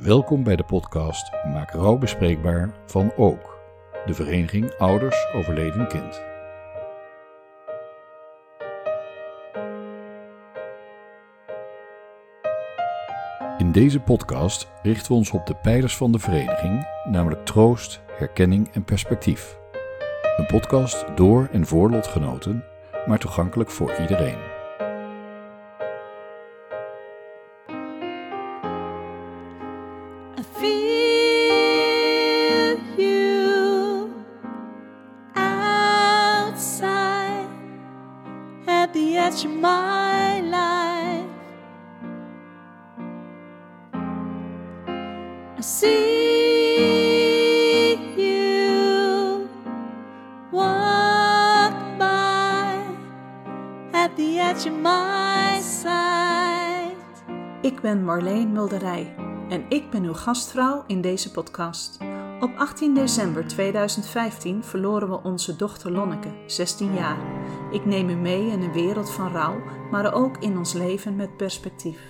Welkom bij de podcast Maak rouw bespreekbaar van OOK, de Vereniging Ouders Overleden Kind. In deze podcast richten we ons op de pijlers van de vereniging, namelijk troost, herkenning en perspectief. Een podcast door en voor lotgenoten, maar toegankelijk voor iedereen. En ik ben uw gastvrouw in deze podcast. Op 18 december 2015 verloren we onze dochter Lonneke, 16 jaar. Ik neem u mee in een wereld van rouw, maar ook in ons leven met perspectief.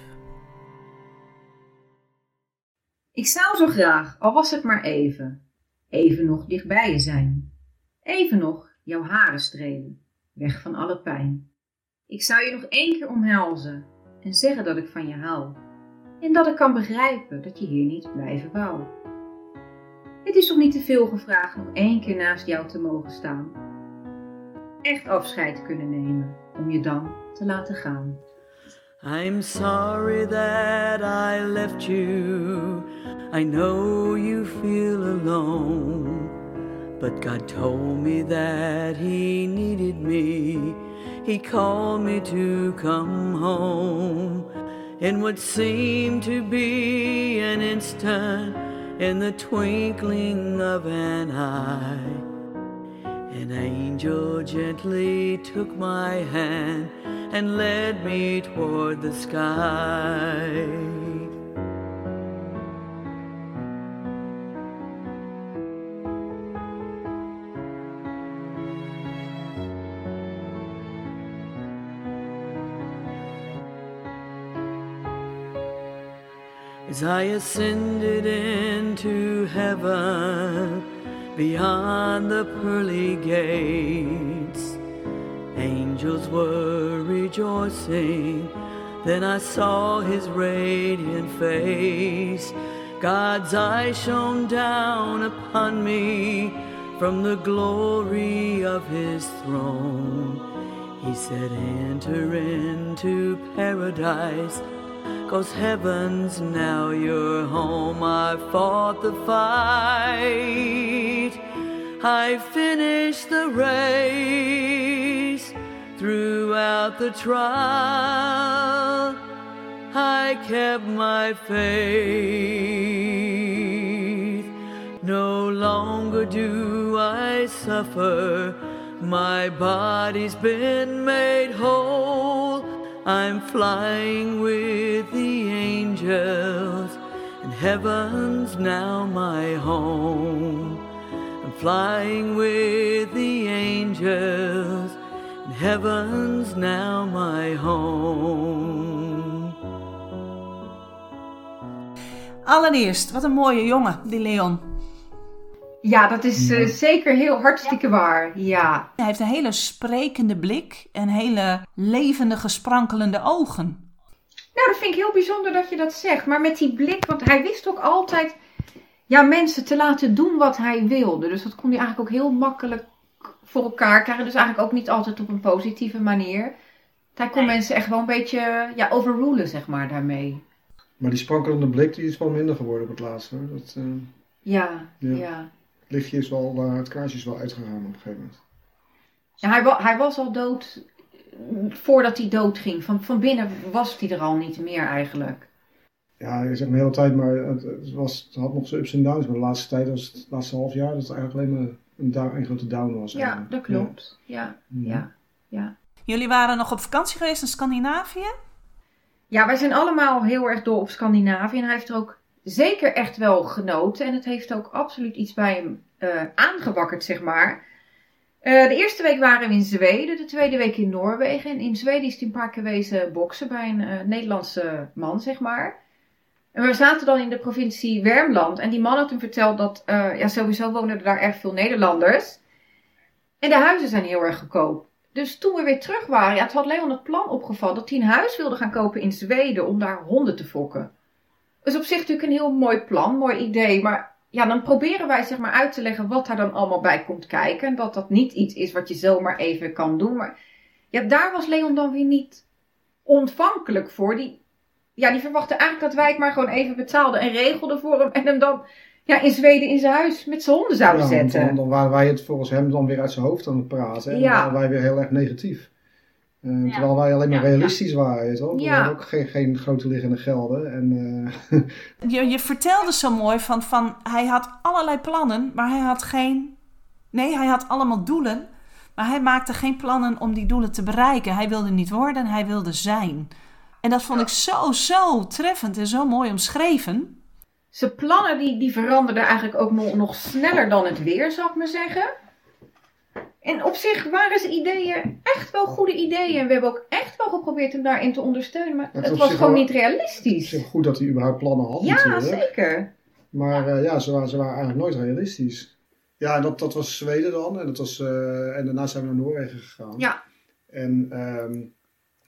Ik zou zo graag, al was het maar even, even nog dichtbij je zijn. Even nog jouw haren strelen, weg van alle pijn. Ik zou je nog één keer omhelzen en zeggen dat ik van je hou. En dat ik kan begrijpen dat je hier niet blijven wou. Het is toch niet te veel gevraagd nog één keer naast jou te mogen staan. Echt afscheid kunnen nemen om je dan te laten gaan. I'm sorry that I left you. I know you feel alone. But God told me that He needed me. He called me to come home. In what seemed to be an instant, in the twinkling of an eye. An angel gently took my hand and led me toward the sky. As I ascended into heaven beyond the pearly gates, angels were rejoicing. Then I saw his radiant face. God's eyes shone down upon me from the glory of his throne. He said, Enter into paradise. Cause heaven's now your home. I fought the fight. I finished the race. Throughout the trial, I kept my faith. No longer do I suffer. My body's been made whole. I'm flying with the angels, and heaven's now my home. I'm flying with the angels, and heaven's now my home. Allereerst, wat een mooie jongen, die Leon. Ja, dat is eh, zeker heel hartstikke waar. Ja. Hij heeft een hele sprekende blik en hele levendige, sprankelende ogen. Nou, dat vind ik heel bijzonder dat je dat zegt. Maar met die blik, want hij wist ook altijd ja, mensen te laten doen wat hij wilde. Dus dat kon hij eigenlijk ook heel makkelijk voor elkaar krijgen. Dus eigenlijk ook niet altijd op een positieve manier. Hij kon mensen echt wel een beetje ja, overrulen, zeg maar, daarmee. Maar die sprankelende blik die is wel minder geworden op het laatste. Hoor. Dat, eh, Ja, ja. Ja. Het lichtje is wel, eh, het kaarsje is wel uitgegaan op een gegeven moment. Ja, hij, wa- hij was al dood mm, voordat hij dood ging. Van, van binnen was hij er al niet meer eigenlijk. Ja, je zegt een hele tijd, maar het, het, was, het had nog zijn ups en downs. Maar de laatste tijd, was het, het laatste half jaar, dat het eigenlijk alleen maar een, down, een grote down was. Ja, eigenlijk. dat klopt. Ja, Ja. ja, ja. Jullie waren nog op vakantie geweest in Scandinavië? Ja, wij zijn allemaal heel erg dol op Scandinavië. En hij heeft er ook zeker echt wel genoten. En het heeft ook absoluut iets bij hem eh, aangewakkerd, zeg maar. Eh, de eerste week waren we in Zweden, de tweede week in Noorwegen. En in Zweden is hij een paar keer wezen boksen bij een eh, Nederlandse man, zeg maar. En we zaten dan in de provincie Wermland. En die man had hem verteld dat, ja, sowieso wonen er daar erg veel Nederlanders. En de huizen zijn heel erg goedkoop. Dus toen we weer terug waren, ja, het had Leon het plan opgevat dat hij een huis wilde gaan kopen in Zweden om daar honden te fokken. Dus op zich natuurlijk een heel mooi plan, mooi idee. Maar ja, dan proberen wij zeg maar uit te leggen wat daar dan allemaal bij komt kijken. En dat dat niet iets is wat je zomaar even kan doen. Maar ja, daar was Leon dan weer niet ontvankelijk voor. Die, ja, die verwachtte eigenlijk dat wij het maar gewoon even betaalden en regelden voor hem. En hem dan ja, in Zweden in zijn huis met zijn honden zouden Ja, zetten. Dan, dan waren wij het volgens hem dan weer uit zijn hoofd aan het praten. En Ja. dan waren wij weer heel erg negatief. Eh, Ja. Terwijl wij alleen maar Ja, ja. realistisch waren, wel. We Ja. hadden ook geen, geen grote liggende gelden. En, eh, Je, je vertelde zo mooi van, van hij had allerlei plannen, maar hij had geen. Nee, hij had allemaal doelen, maar hij maakte geen plannen om die doelen te bereiken. Hij wilde niet worden, hij wilde zijn. En dat vond ik zo, zo treffend en zo mooi omschreven. Zijn plannen die, die veranderden eigenlijk ook nog, nog sneller dan het weer, zou ik maar zeggen. En op zich waren zijn ideeën echt wel goede ideeën. En we hebben ook echt wel geprobeerd hem daarin te ondersteunen. Maar Het was gewoon wel- niet het is realistisch. goed dat hij überhaupt plannen had Ja, natuurlijk. zeker. Maar eh, ja, ze waren, ze waren eigenlijk nooit realistisch. Ja, dat, dat was Zweden dan. En, dat was, eh, en daarna zijn we naar Noorwegen gegaan. Ja. En ehm,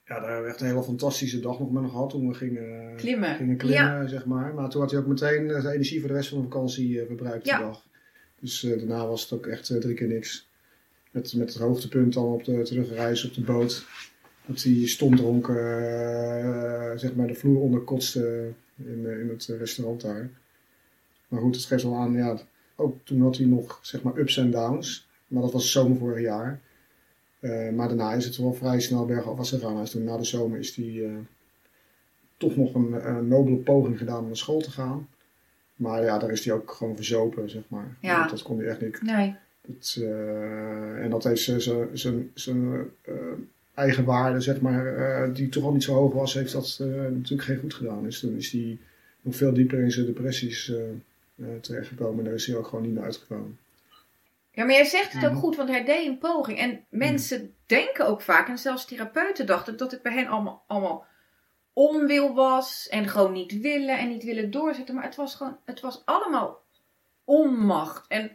ja, daar hebben we echt een hele fantastische dag nog met gehad toen we gingen Klimmen. gingen klimmen, zeg maar. Maar toen had hij ook meteen eh, zijn energie voor de rest van de vakantie eh, verbruikt Ja. die dag. Dus eh, daarna was het ook echt eh, drie keer niks. Met, met het hoogtepunt dan op de terugreis op de boot. Dat hij stomdronken eh, zeg maar de vloer onderkotste in, eh, in het restaurant daar. Maar goed, het geeft wel aan, ja, ook toen had hij nog zeg maar ups en downs. Maar dat was zomer vorig jaar. Eh, maar daarna is het wel vrij snel bergafwaarts gegaan. Is toen na de zomer is hij toch nog een, een nobele poging gedaan om naar school te gaan. Maar ja, daar is hij ook gewoon verzopen, zeg maar. Ja. Dat, dat kon hij echt niet. Nee. Het, eh, en dat heeft zijn- eh, eigen waarde, zeg maar, eh, die toch al niet zo hoog was, heeft dat natuurlijk geen goed gedaan. Dus toen is hij nog veel dieper in zijn depressies eh eh, terechtgekomen. En daar is hij ook gewoon niet meer uitgekomen. Ja, maar jij zegt het ook goed, want hij deed een poging. En mensen denken ook vaak, en zelfs therapeuten dachten, dat het bij hen allemaal, allemaal onwil was. En gewoon niet willen en niet willen doorzetten. Maar het was gewoon, het was allemaal onmacht. En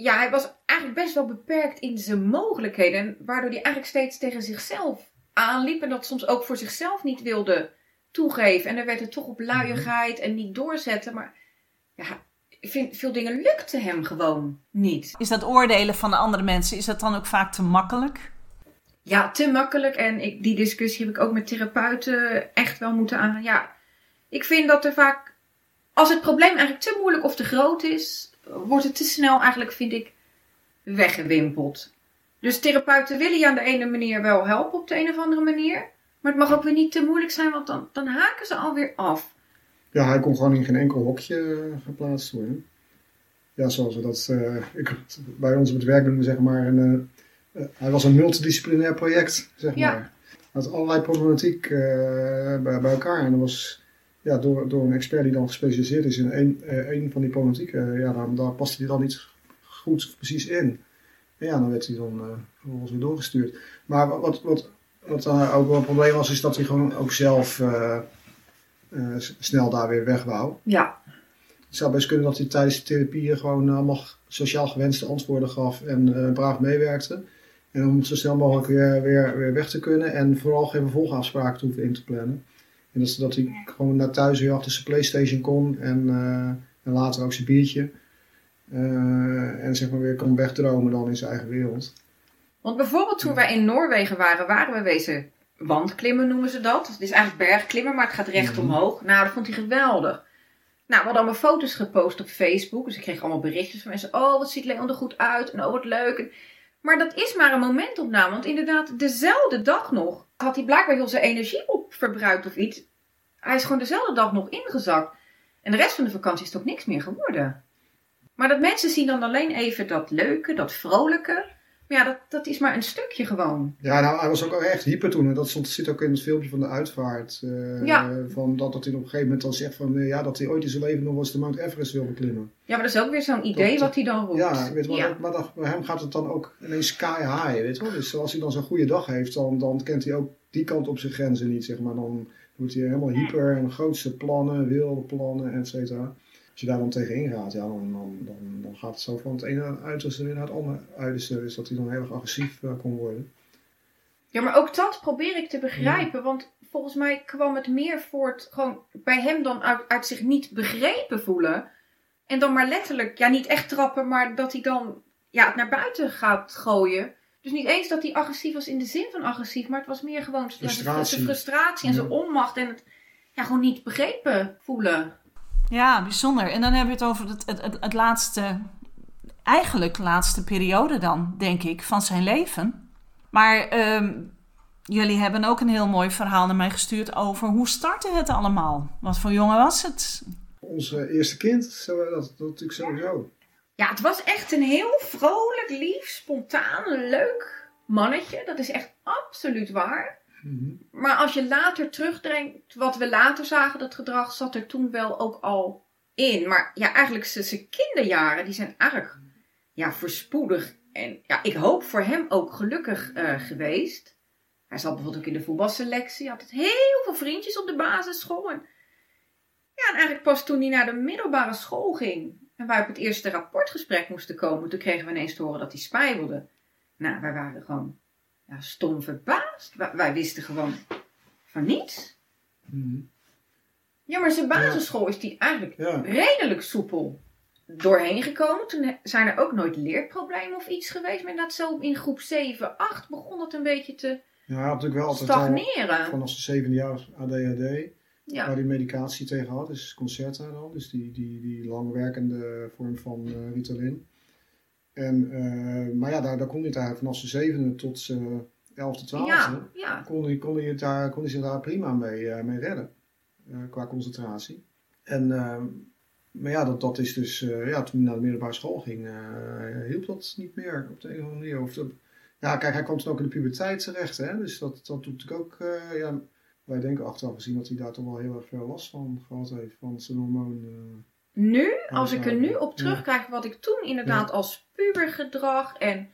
ja, hij was eigenlijk best wel beperkt in zijn mogelijkheden. En waardoor hij eigenlijk steeds tegen zichzelf aanliep. En dat soms ook voor zichzelf niet wilde toegeven. En dan werd het toch op luiigheid en niet doorzetten. Maar ja, ik vind veel dingen lukte hem gewoon niet. Is dat oordelen van de andere mensen, is dat dan ook vaak te makkelijk? Ja, te makkelijk. En ik, die discussie heb ik ook met therapeuten echt wel moeten aan. Ja, ik vind dat er vaak, als het probleem eigenlijk te moeilijk of te groot is, wordt het te snel eigenlijk, vind ik, weggewimpeld. Dus therapeuten willen je aan de ene manier wel helpen op de een of andere manier. Maar het mag ook weer niet te moeilijk zijn, want dan, dan haken ze alweer af. Ja, hij kon gewoon in geen enkel hokje eh, geplaatst worden. Ja, zoals we dat eh, ik, bij ons op het werk noemen, zeg maar. Een, eh, hij was een multidisciplinair project, zeg Ja. maar. Hij had allerlei problematiek bij, bij elkaar. En dat was ja, door, door een expert die dan gespecialiseerd is in één, eh, één van die problematiek. eh, ja, dan, daar paste hij dan niet goed precies in. En ja, dan werd hij dan eh, vervolgens weer doorgestuurd. Maar wat, wat, wat, dan ook wel een probleem was, is dat hij gewoon ook zelf snel daar weer weg wou. Ja, Het zou best kunnen dat hij tijdens de therapieën gewoon allemaal sociaal gewenste antwoorden gaf en braaf meewerkte. En om zo snel mogelijk weer, weer, weer weg te kunnen en vooral geen vervolgafspraken te hoeven in te plannen. En dat, dat hij gewoon naar thuis weer achter zijn Playstation kon en, eh, en later ook zijn biertje. Eh, en zeg maar weer kon wegdromen dan in zijn eigen wereld. Want bijvoorbeeld toen wij in Noorwegen waren, waren we wezen wandklimmen noemen ze dat. Het is eigenlijk bergklimmen, maar het gaat recht Mhm. omhoog. Nou, dat vond hij geweldig. Nou, we hadden allemaal foto's gepost op Facebook. Dus ik kreeg allemaal berichtjes van mensen. Oh, wat ziet Leon er goed uit. En oh, wat leuk. En- Maar dat is maar een momentopname. Want inderdaad, dezelfde dag nog had hij blijkbaar heel zijn energie opverbruikt of iets. Hij is gewoon dezelfde dag nog ingezakt. En de rest van de vakantie is toch niks meer geworden. Maar dat mensen zien dan alleen even dat leuke, dat vrolijke. Maar ja, dat, dat is maar een stukje gewoon. Ja, nou, hij was ook echt hyper toen. En dat stond, zit ook in het filmpje van de uitvaart. eh, Ja. van dat, dat hij op een gegeven moment dan zegt van, eh, ja, dat hij ooit in zijn leven nog eens de Mount Everest wil beklimmen. Ja, maar dat is ook weer zo'n idee Dat- wat hij dan roept. Ja, weet wel, Ja. maar dat, bij hem gaat het dan ook ineens sky high, weet je wel. Dus als hij dan zo'n goede dag heeft, dan, dan kent hij ook die kant op zijn grenzen niet, zeg maar. Dan, wordt hij helemaal hyper en grootste plannen, wilde plannen, et cetera. Als je daar dan tegenin gaat, ja, dan, dan, dan, dan gaat het zo van het ene uiterste weer naar het andere uiterste. Dus dat hij dan heel erg agressief eh, kon worden. Ja, maar ook dat probeer ik te begrijpen. Want volgens mij kwam het meer voort gewoon bij hem dan uit, uit zich niet begrepen voelen. En dan maar letterlijk, ja, niet echt trappen, maar dat hij dan ja, het naar buiten gaat gooien. Dus niet eens dat hij agressief was in de zin van agressief, maar het was meer gewoon Frustratie. frustratie en zijn Ja. onmacht en het ja, gewoon niet begrepen voelen. Ja, bijzonder. En dan hebben we het over het, het, het, het laatste, eigenlijk laatste periode dan, denk ik, van zijn leven. Maar ehm, jullie hebben ook een heel mooi verhaal naar mij gestuurd over hoe startte het allemaal? Wat voor jongen was het? Ons eh, eerste kind, zo, dat, dat natuurlijk sowieso. Ja, het was echt een heel vrolijk, lief, spontaan, leuk mannetje. Dat is echt absoluut waar. Mhm. Maar als je later terugdenkt, wat we later zagen, dat gedrag zat er toen wel ook al in. Maar ja, eigenlijk zijn kinderjaren, die zijn eigenlijk ja, voorspoedig. En ja, ik hoop voor hem ook gelukkig eh, geweest. Hij zat bijvoorbeeld ook in de voetbalselectie, had het heel veel vriendjes op de basisschool. En, ja, en eigenlijk pas toen hij naar de middelbare school ging en wij op het eerste rapportgesprek moesten komen, toen kregen we ineens te horen dat hij spijbelde. Nou, wij waren gewoon ja, stom verbaasd. Wij, wisten gewoon van niets. Mhm. Ja, maar zijn basisschool is die eigenlijk Ja. redelijk soepel doorheen gekomen. Toen zijn er ook nooit leerproblemen of iets geweest. Maar dat zo in groep 7, 8 begon het een beetje te Ja, natuurlijk wel altijd al stagneren. vanaf zijn zevende jaar ADHD. Waar hij medicatie tegen had, dus Concerta dan. Dus die, die, die langwerkende vorm van eh, Ritalin. En, eh, maar ja, daar, daar kon hij het eigenlijk vanaf zijn zevende tot zijn elfde, twaalfde. Ja, ja. Kon, hij, kon, hij het daar, kon hij zich daar prima mee, eh, mee redden. eh, qua concentratie. En, eh, maar ja, dat, dat is dus, eh, ja, toen hij naar de middelbare school ging, hielp dat niet meer op de een of andere manier. Of dat- ja, kijk, hij kwam toen ook in de puberteit terecht, hè. Dus dat, dat doet natuurlijk ook, ja, wij denken achteraf gezien dat hij daar toch wel heel erg veel last van gehad heeft, van zijn hormoon. Nu, als ik er nu op Ja. terugkijk, wat ik toen inderdaad als pubergedrag en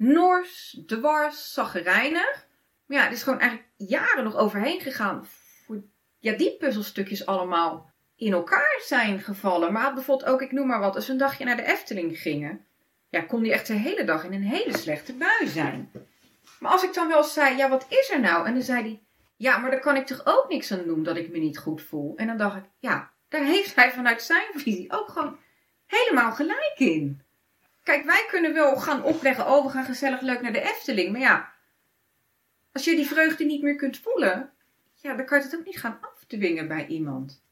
nors, dwars, zaggerijnig. Maar ja, het is gewoon eigenlijk jaren nog overheen gegaan. Voor ja, die puzzelstukjes allemaal in elkaar zijn gevallen. Maar bijvoorbeeld ook, ik noem maar wat, als we een dagje naar de Efteling gingen. Ja, kon die echt de hele dag in een hele slechte bui zijn. Maar als ik dan wel zei, ja, wat is er nou? En dan zei hij, ja, maar daar kan ik toch ook niks aan doen dat ik me niet goed voel. En dan dacht ik, ja, daar heeft hij vanuit zijn visie ook gewoon helemaal gelijk in. Kijk, wij kunnen wel gaan opleggen, oh, we gaan gezellig leuk naar de Efteling. Maar ja, als je die vreugde niet meer kunt voelen, ja, dan kan je het ook niet gaan afdwingen bij iemand.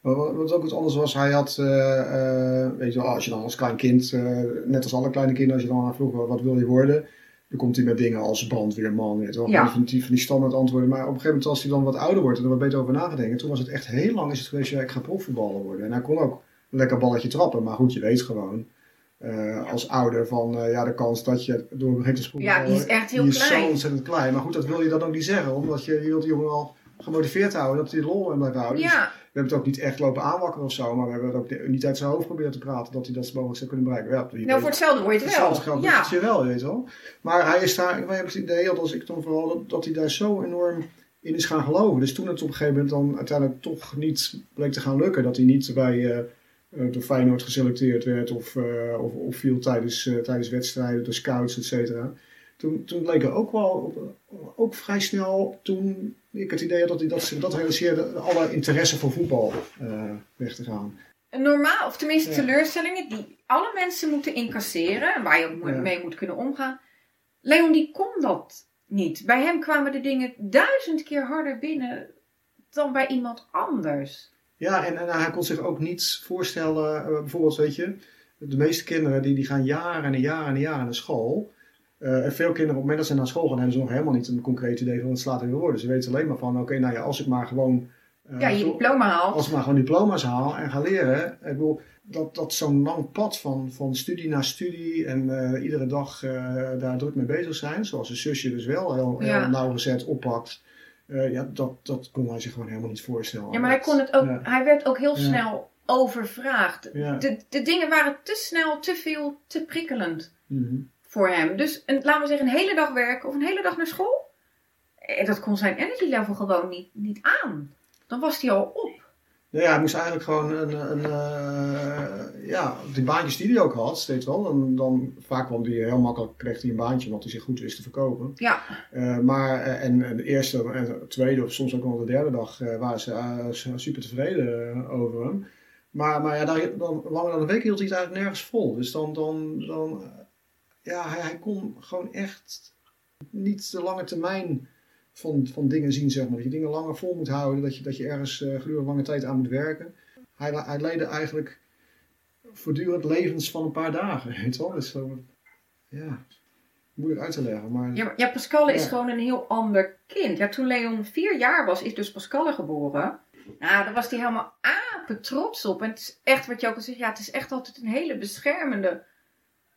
Wat, ook wat anders was, hij had, eh, eh, weet je wel, als je dan als klein kind, eh, net als alle kleine kinderen, als je dan aan vroeg wat wil je worden, dan komt hij met dingen als brandweerman, weet je wel, Ja. die, van die standaard antwoorden. Maar op een gegeven moment als hij dan wat ouder wordt en er wat beter over nagedenken, toen was het echt heel lang is het geweest, ja, ik ga profvoetballer worden. En hij kon ook een lekker balletje trappen, maar goed, je weet gewoon, eh, als ouder van, eh, ja, de kans dat je door begint te spoelen, Ja, die is echt heel die is klein. zo ontzettend klein. Maar goed, dat wil je dan ook niet zeggen, omdat je, je wilt die jongen wel gemotiveerd houden, dat hij lol in blijft houden. Dus we hebben het ook niet echt lopen aanwakkeren of zo, maar we hebben het ook niet uit zijn hoofd proberen te praten dat hij dat zo mogelijk zou kunnen bereiken. Ja, nou voor hetzelfde hoor je het hetzelfde wel. geldt Ja, je wel, je weet wel. Maar hij is daar, wij hebben het idee, dat als ik dan vooral, dat, dat hij daar zo enorm in is gaan geloven. Dus toen het op een gegeven moment dan uiteindelijk toch niet bleek te gaan lukken, dat hij niet bij eh eh, door Feyenoord geselecteerd werd of, eh, of opviel tijdens, eh, tijdens wedstrijden, door scouts, et cetera. Toen, toen bleek er ook wel, ook vrij snel, toen ik het idee had dat hij dat, dat realiseerde, alle interesse voor voetbal eh, weg te gaan. normaal, of tenminste teleurstellingen die alle mensen moeten incasseren en waar je ook mee moet kunnen omgaan. Leon die kon dat niet. Bij hem kwamen de dingen duizend keer harder binnen dan bij iemand anders. Ja, en, en hij kon zich ook niet voorstellen, eh, bijvoorbeeld, weet je, de meeste kinderen die, die gaan jaren en jaren en jaren naar school. Eh, en veel kinderen op het moment dat ze naar school gaan, hebben ze nog helemaal niet een concreet idee van wat het later wil worden. Ze weten alleen maar van, oké, nou ja, als ik maar gewoon... eh, Ja, je diploma haalt. Als ik maar gewoon diploma's haal en ga leren. Ik bedoel, dat, dat zo'n lang pad van, van studie naar studie en iedere dag daar druk mee bezig zijn, zoals een zusje dus wel heel, heel Ja. nauwgezet oppakt. Eh, ja, dat, dat kon hij zich gewoon helemaal niet voorstellen. Ja, maar hij kon het ook, ja. hij werd ook heel Ja. snel overvraagd. Ja. De, de dingen waren te snel, te veel, te prikkelend Mhm. voor hem. Dus een, laten we zeggen, een hele dag werken of een hele dag naar school. En dat kon zijn energy level gewoon niet, niet aan. Dan was hij al op. Nou ja, hij moest eigenlijk gewoon een, een eh, ja, die baantjes die hij ook had, steeds wel. Dan, dan vaak kwam hij heel makkelijk, kreeg hij een baantje, want hij zich goed wist te verkopen. Ja, Eh, maar, eh, en, en de eerste en de tweede of soms ook wel de derde dag waren ze su- super tevreden over hem. Maar, maar ja, daar, dan, langer dan een week hield hij het eigenlijk nergens vol. Dus dan, dan, dan ja, hij, hij kon gewoon echt niet de lange termijn van, van dingen zien, zeg maar. Dat je dingen langer vol moet houden, dat je, dat je ergens eh, gedurende lange tijd aan moet werken. Hij, hij leidde eigenlijk voortdurend levens van een paar dagen, weet je wel. Dus zo, ja, moeilijk uit te leggen. Maar, ja, maar- ja Pascal is Ja. gewoon een heel ander kind. Ja, toen Leon vier jaar was, is dus Pascal geboren. Nou, daar was hij helemaal apen trots op. En het is echt wat je ook al zegt, ja, het is echt altijd een hele beschermende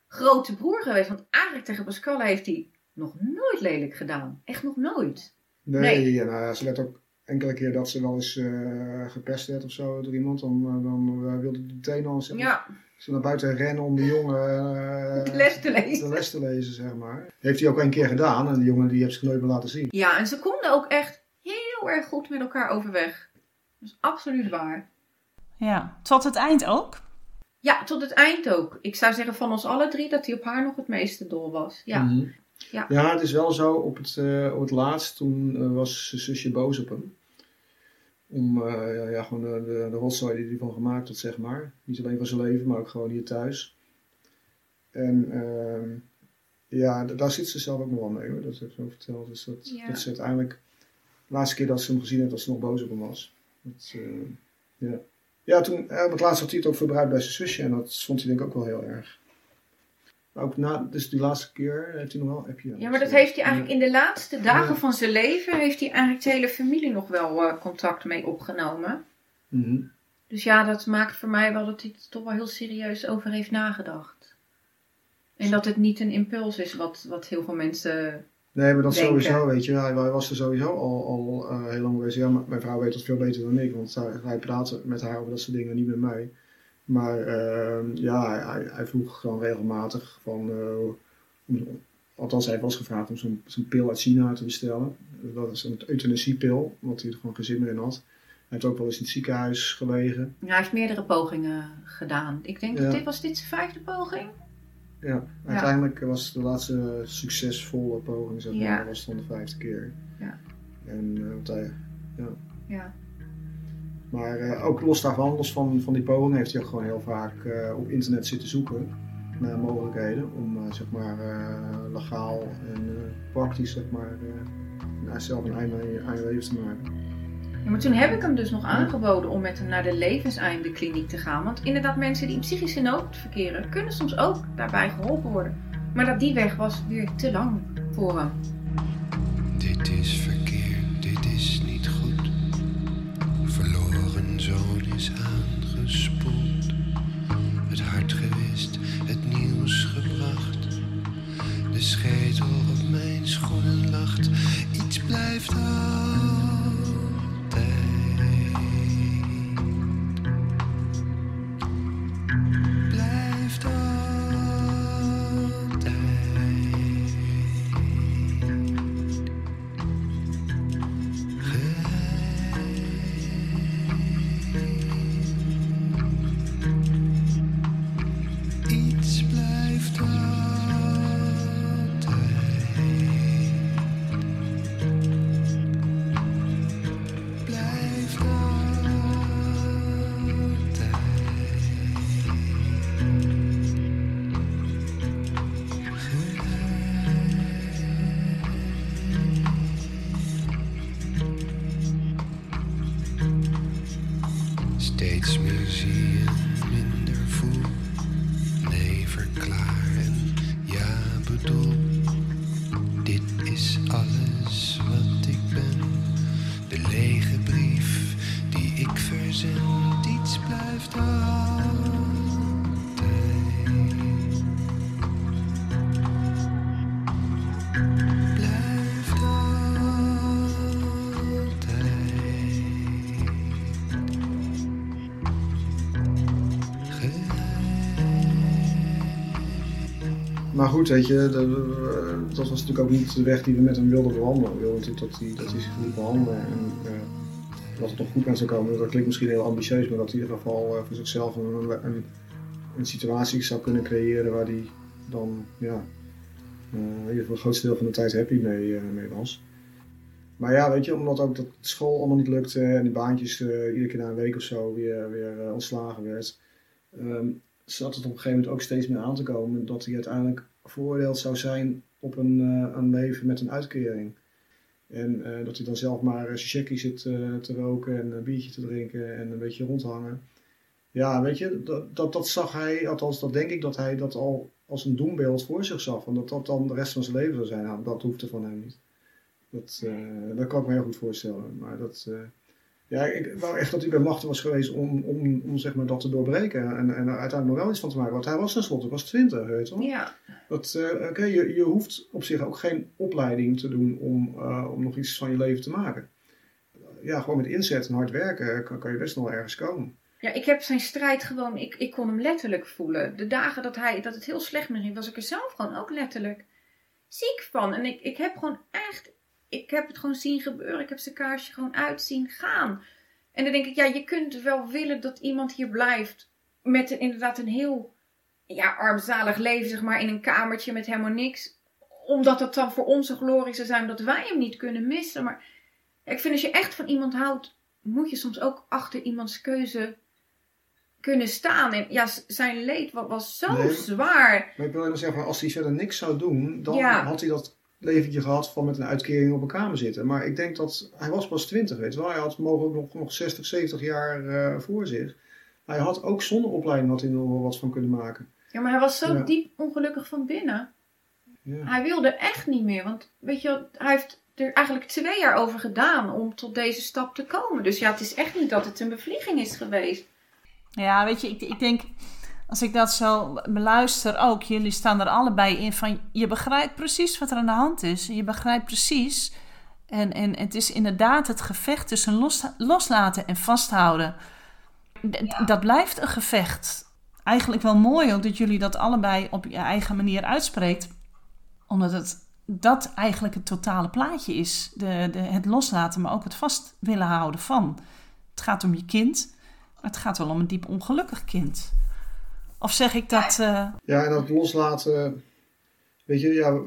grote broer geweest. Want eigenlijk tegen Pascal heeft hij nog nooit lelijk gedaan. Echt nog nooit. Nee, Nee. ja, nou, ja, ze let ook enkele keer dat ze wel eens eh, gepest werd of zo door iemand. Dan, eh, dan eh, wilde die meteen al zeg maar, Ja, ze naar buiten rennen om de jongen eh, de les te lezen. de les te lezen, zeg maar. Heeft hij ook een keer gedaan en die jongen die heeft zich nooit meer laten zien. Ja, en ze konden ook echt heel erg goed met elkaar overweg. Dat is absoluut waar. Ja, tot het eind ook. Ja, tot het eind ook. Ik zou zeggen van ons alle drie dat hij op haar nog het meeste dol was. Ja. Mhm. Ja. ja, het is wel zo. Op het, eh, op het laatst, toen eh, was zijn zusje boos op hem. Om eh, ja, ja, gewoon de, de, rotzooi die hij van gemaakt had, zeg maar. Niet alleen van zijn leven, maar ook gewoon hier thuis. En ehm, ja, daar zit ze zelf ook nog wel mee hoor. Dat heeft ze ook verteld. Dus dat, Ja. dat ze uiteindelijk, de laatste keer dat ze hem gezien heeft, dat ze nog boos op hem was. Dat, ja. ja, toen, op het laatst had hij het ook verbruikt bij zijn zusje. En dat vond hij denk ik ook wel heel erg. Ook na, dus die laatste keer heeft hij nog wel appje. Ja, maar dat heeft hij eigenlijk in de laatste dagen van zijn leven... heeft hij eigenlijk de hele familie nog wel eh, contact mee opgenomen. Mhm. Dus ja, dat maakt voor mij wel dat hij er toch wel heel serieus over heeft nagedacht. En dat het niet een impuls is wat, wat heel veel mensen... Nee, maar dat denken. sowieso, weet je. Hij, hij was er sowieso al, al eh, heel lang geweest. Ja, mijn vrouw weet dat veel beter dan ik, want hij, hij praatte met haar over dat soort dingen, niet met mij. Maar ehm, ja, hij- hij, vroeg gewoon regelmatig van, eh, althans hij eens gevraagd om zo'n pil uit China te bestellen. Dat is een euthanasiepil, wat hij er gewoon geen zin meer in had. Hij heeft ook wel eens in het ziekenhuis gelegen. Ja, hij heeft meerdere pogingen gedaan. Ik denk Ja. dat dit was dit zijn vijfde poging. Ja, uiteindelijk was de laatste succesvolle poging, zeg maar, Ja. was dan de vijfde keer. Ja. En eh, want hij, Ja. Maar eh, ook los daarvan, los van, van die poging, heeft hij ook gewoon heel vaak eh, op internet zitten zoeken naar mogelijkheden om eh, zeg maar eh, legaal en praktisch zeg maar eh, nou, zelf een einde aan je leven te maken. Ja, maar toen heb ik hem dus nog aangeboden om met hem naar de levenseinde-kliniek te gaan. Want inderdaad, mensen die in psychische nood verkeren, kunnen soms ook daarbij geholpen worden. Maar dat die weg was weer te lang voor hem. Dit is verkeerd, Iets goed, weet je, de- eh, dat was natuurlijk ook niet de weg die we met hem wilden bewandelen. We wilden natuurlijk dat hij, dat zich liet behandelen en eh, dat het nog goed met zou komen. Dat klinkt misschien heel ambitieus, maar dat hij in ieder geval eh, voor zichzelf een, een, situatie zou kunnen creëren waar hij dan ja, eh, in ieder geval het grootste deel van de tijd happy mee, mee was. Maar ja, weet je, omdat ook dat school allemaal niet lukte en die baantjes iedere keer na een week of zo weer, weer ontslagen werd, ehm, zat het op een gegeven moment ook steeds meer aan te komen dat hij uiteindelijk veroordeeld zou zijn op een, eh, een leven met een uitkering. En eh, dat hij dan zelf maar een checkie zit eh, te roken en een biertje te drinken en een beetje rondhangen. Ja, weet je, dat, dat, dat zag hij, althans dat denk ik dat hij dat al als een doembeeld voor zich zag. En dat dat dan de rest van zijn leven zou zijn. Nou, dat hoefde van hem niet. Dat, eh, dat kan ik me heel goed voorstellen. Maar dat, eh, ja, ik wou echt dat hij bij machten was geweest om, om, om zeg maar, dat te doorbreken. En, en er uiteindelijk nog wel iets van te maken. Want hij was tenslotte, was twintig, weet je wel. Ja, Dat, eh, Oké, je, je hoeft op zich ook geen opleiding te doen om, eh, om nog iets van je leven te maken. Ja, gewoon met inzet en hard werken kan, kan je best nog ergens komen. Ja, ik heb zijn strijd gewoon, ik, ik kon hem letterlijk voelen. De dagen dat, hij, dat het heel slecht met ging, was ik er zelf gewoon ook letterlijk ziek van. En ik, ik heb gewoon echt, ik heb het gewoon zien gebeuren. Ik heb zijn kaarsje gewoon uit zien gaan. En dan denk ik, ja, je kunt wel willen dat iemand hier blijft met een, inderdaad een heel ja, armzalig leven, zeg maar, in een kamertje met helemaal niks. Omdat het dan voor onze glorie zou zijn dat wij hem niet kunnen missen. Maar ja, ik vind als je echt van iemand houdt, moet je soms ook achter iemands keuze kunnen staan. En ja, zijn leed wa- was zo Nee. zwaar. Maar ik wil alleen maar zeggen, als hij verder niks zou doen, dan Ja. had hij dat leventje gehad van met een uitkering op een kamer zitten. Maar ik denk dat, hij was pas 20, weet je wel. Hij had mogelijk nog, nog 60, 70 jaar eh, voor zich. Hij had ook zonder opleiding had hij nog wel wat van kunnen maken. Ja, maar hij was zo Ja. diep ongelukkig van binnen. Ja. Hij wilde echt niet meer. Want weet je, hij heeft er eigenlijk twee jaar over gedaan om tot deze stap te komen. Dus ja, het is echt niet dat het een bevlieging is geweest. Ja, weet je, ik, ik denk, als ik dat zo beluister ook, jullie staan er allebei in van, je begrijpt precies wat er aan de hand is. Je begrijpt precies. En, en het is inderdaad het gevecht tussen los, loslaten en vasthouden. D- Dat blijft een gevecht. Eigenlijk wel mooi ook dat jullie dat allebei op je eigen manier uitspreekt. Omdat het dat eigenlijk het totale plaatje is. De, de, het loslaten, maar ook het vast willen houden van. Het gaat om je kind. Maar het gaat wel om een diep ongelukkig kind. Of zeg ik dat. eh, Ja, en dat loslaten, weet je, ja,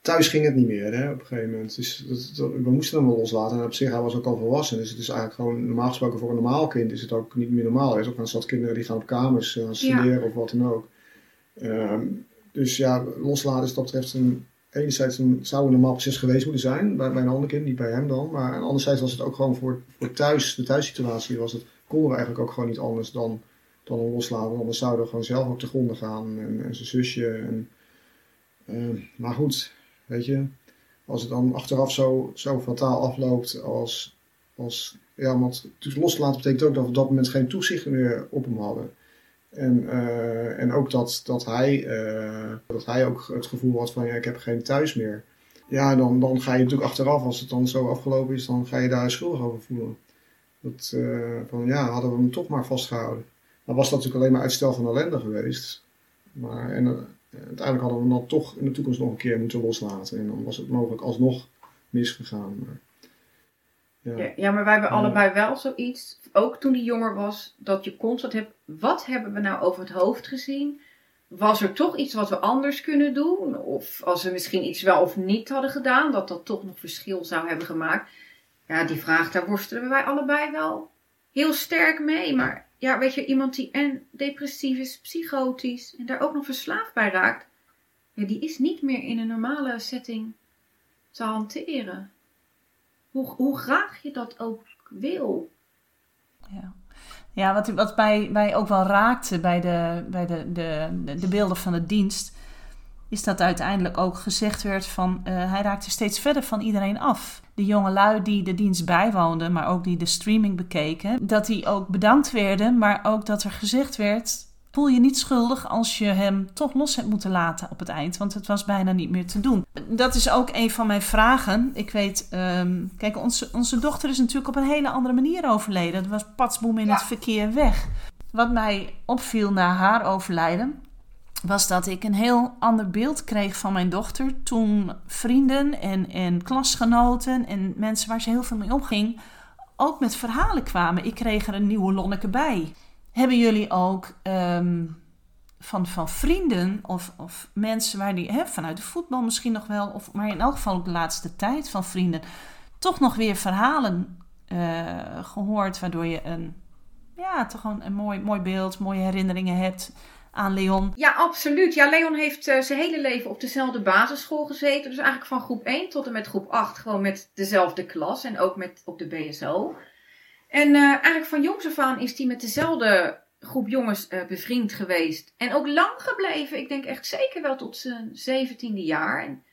thuis ging het niet meer hè, op een gegeven moment. Dus dat, dat- we moesten hem wel loslaten en op zich, hij was ook al volwassen. Dus het is eigenlijk gewoon, normaal gesproken voor een normaal kind is het ook niet meer normaal. Er is ook een kinderen die gaan op kamers eh, studeren of wat dan ook. Ehm, dus ja, loslaten is dat betreft een, enerzijds een, zou een normaal proces geweest moeten zijn, bij, bij een ander kind, niet bij hem dan. Maar anderzijds was het ook gewoon voor, voor thuis, de thuissituatie was het, konden we eigenlijk ook gewoon niet anders dan dan loslaten. Anders zouden we gewoon zelf op de gronden gaan en, en zijn zusje. En, eh, maar goed, weet je, als het dan achteraf zo, zo fataal afloopt als, als ja, want dus loslaten betekent ook dat we op dat moment geen toezicht meer op hem hadden. En, eh, en ook dat, dat, hij, eh, dat hij ook het gevoel had van ja, ik heb geen thuis meer. Ja, dan, dan ga je natuurlijk achteraf, als het dan zo afgelopen is, dan ga je daar schuldig over voelen. Dat, van ja, hadden we hem toch maar vastgehouden. Dan was dat natuurlijk alleen maar uitstel van ellende geweest. Maar en, eh, uiteindelijk hadden we hem dan toch in de toekomst nog een keer moeten loslaten. En dan was het mogelijk alsnog misgegaan. Maar, ja. Ja, ja, maar wij hebben allebei wel zoiets, ook toen hij jonger was, dat je constant hebt, wat hebben we nou over het hoofd gezien? Was er toch iets wat we anders kunnen doen? Of als we misschien iets wel of niet hadden gedaan, dat dat toch nog verschil zou hebben gemaakt? Ja, die vraag, daar worstelen wij allebei wel heel sterk mee. Maar ja, weet je, iemand die en depressief is, psychotisch en daar ook nog verslaafd bij raakt, die is niet meer in een normale setting te hanteren. Hoe, hoe graag je dat ook wil. ja. ja, wat, wat mij, mij ook wel raakte bij, de, bij de, de, de beelden van de dienst. Is dat uiteindelijk ook gezegd werd van eh, hij raakte steeds verder van iedereen af. De jonge lui die de dienst bijwoonden, maar ook die de streaming bekeken. Dat die ook bedankt werden, maar ook dat er gezegd werd. Voel je niet schuldig als je hem toch los hebt moeten laten op het eind, want het was bijna niet meer te doen. Dat is ook een van mijn vragen. Ik weet, ehm, kijk, onze, onze dochter is natuurlijk op een hele andere manier overleden. Dat was patsboom in het verkeer weg. Wat mij opviel na haar overlijden, was dat ik een heel ander beeld kreeg van mijn dochter toen vrienden en, en klasgenoten en mensen waar ze heel veel mee omging ook met verhalen kwamen. Ik kreeg er een nieuwe Lonneke bij. Hebben jullie ook ehm, van, van vrienden of, of mensen waar die hè, vanuit de voetbal misschien nog wel, of, maar in elk geval ook de laatste tijd van vrienden, toch nog weer verhalen eh, gehoord waardoor je een, ja, toch een, een mooi, mooi beeld, mooie herinneringen hebt aan Leon. Ja, absoluut. Ja, Leon heeft eh, zijn hele leven op dezelfde basisschool gezeten. Dus eigenlijk van groep 1 tot en met groep 8 gewoon met dezelfde klas en ook met op de BSO. En eh, eigenlijk van jongs af aan is hij met dezelfde groep jongens eh, bevriend geweest. En ook lang gebleven. Ik denk echt zeker wel tot zijn zeventiende jaar. En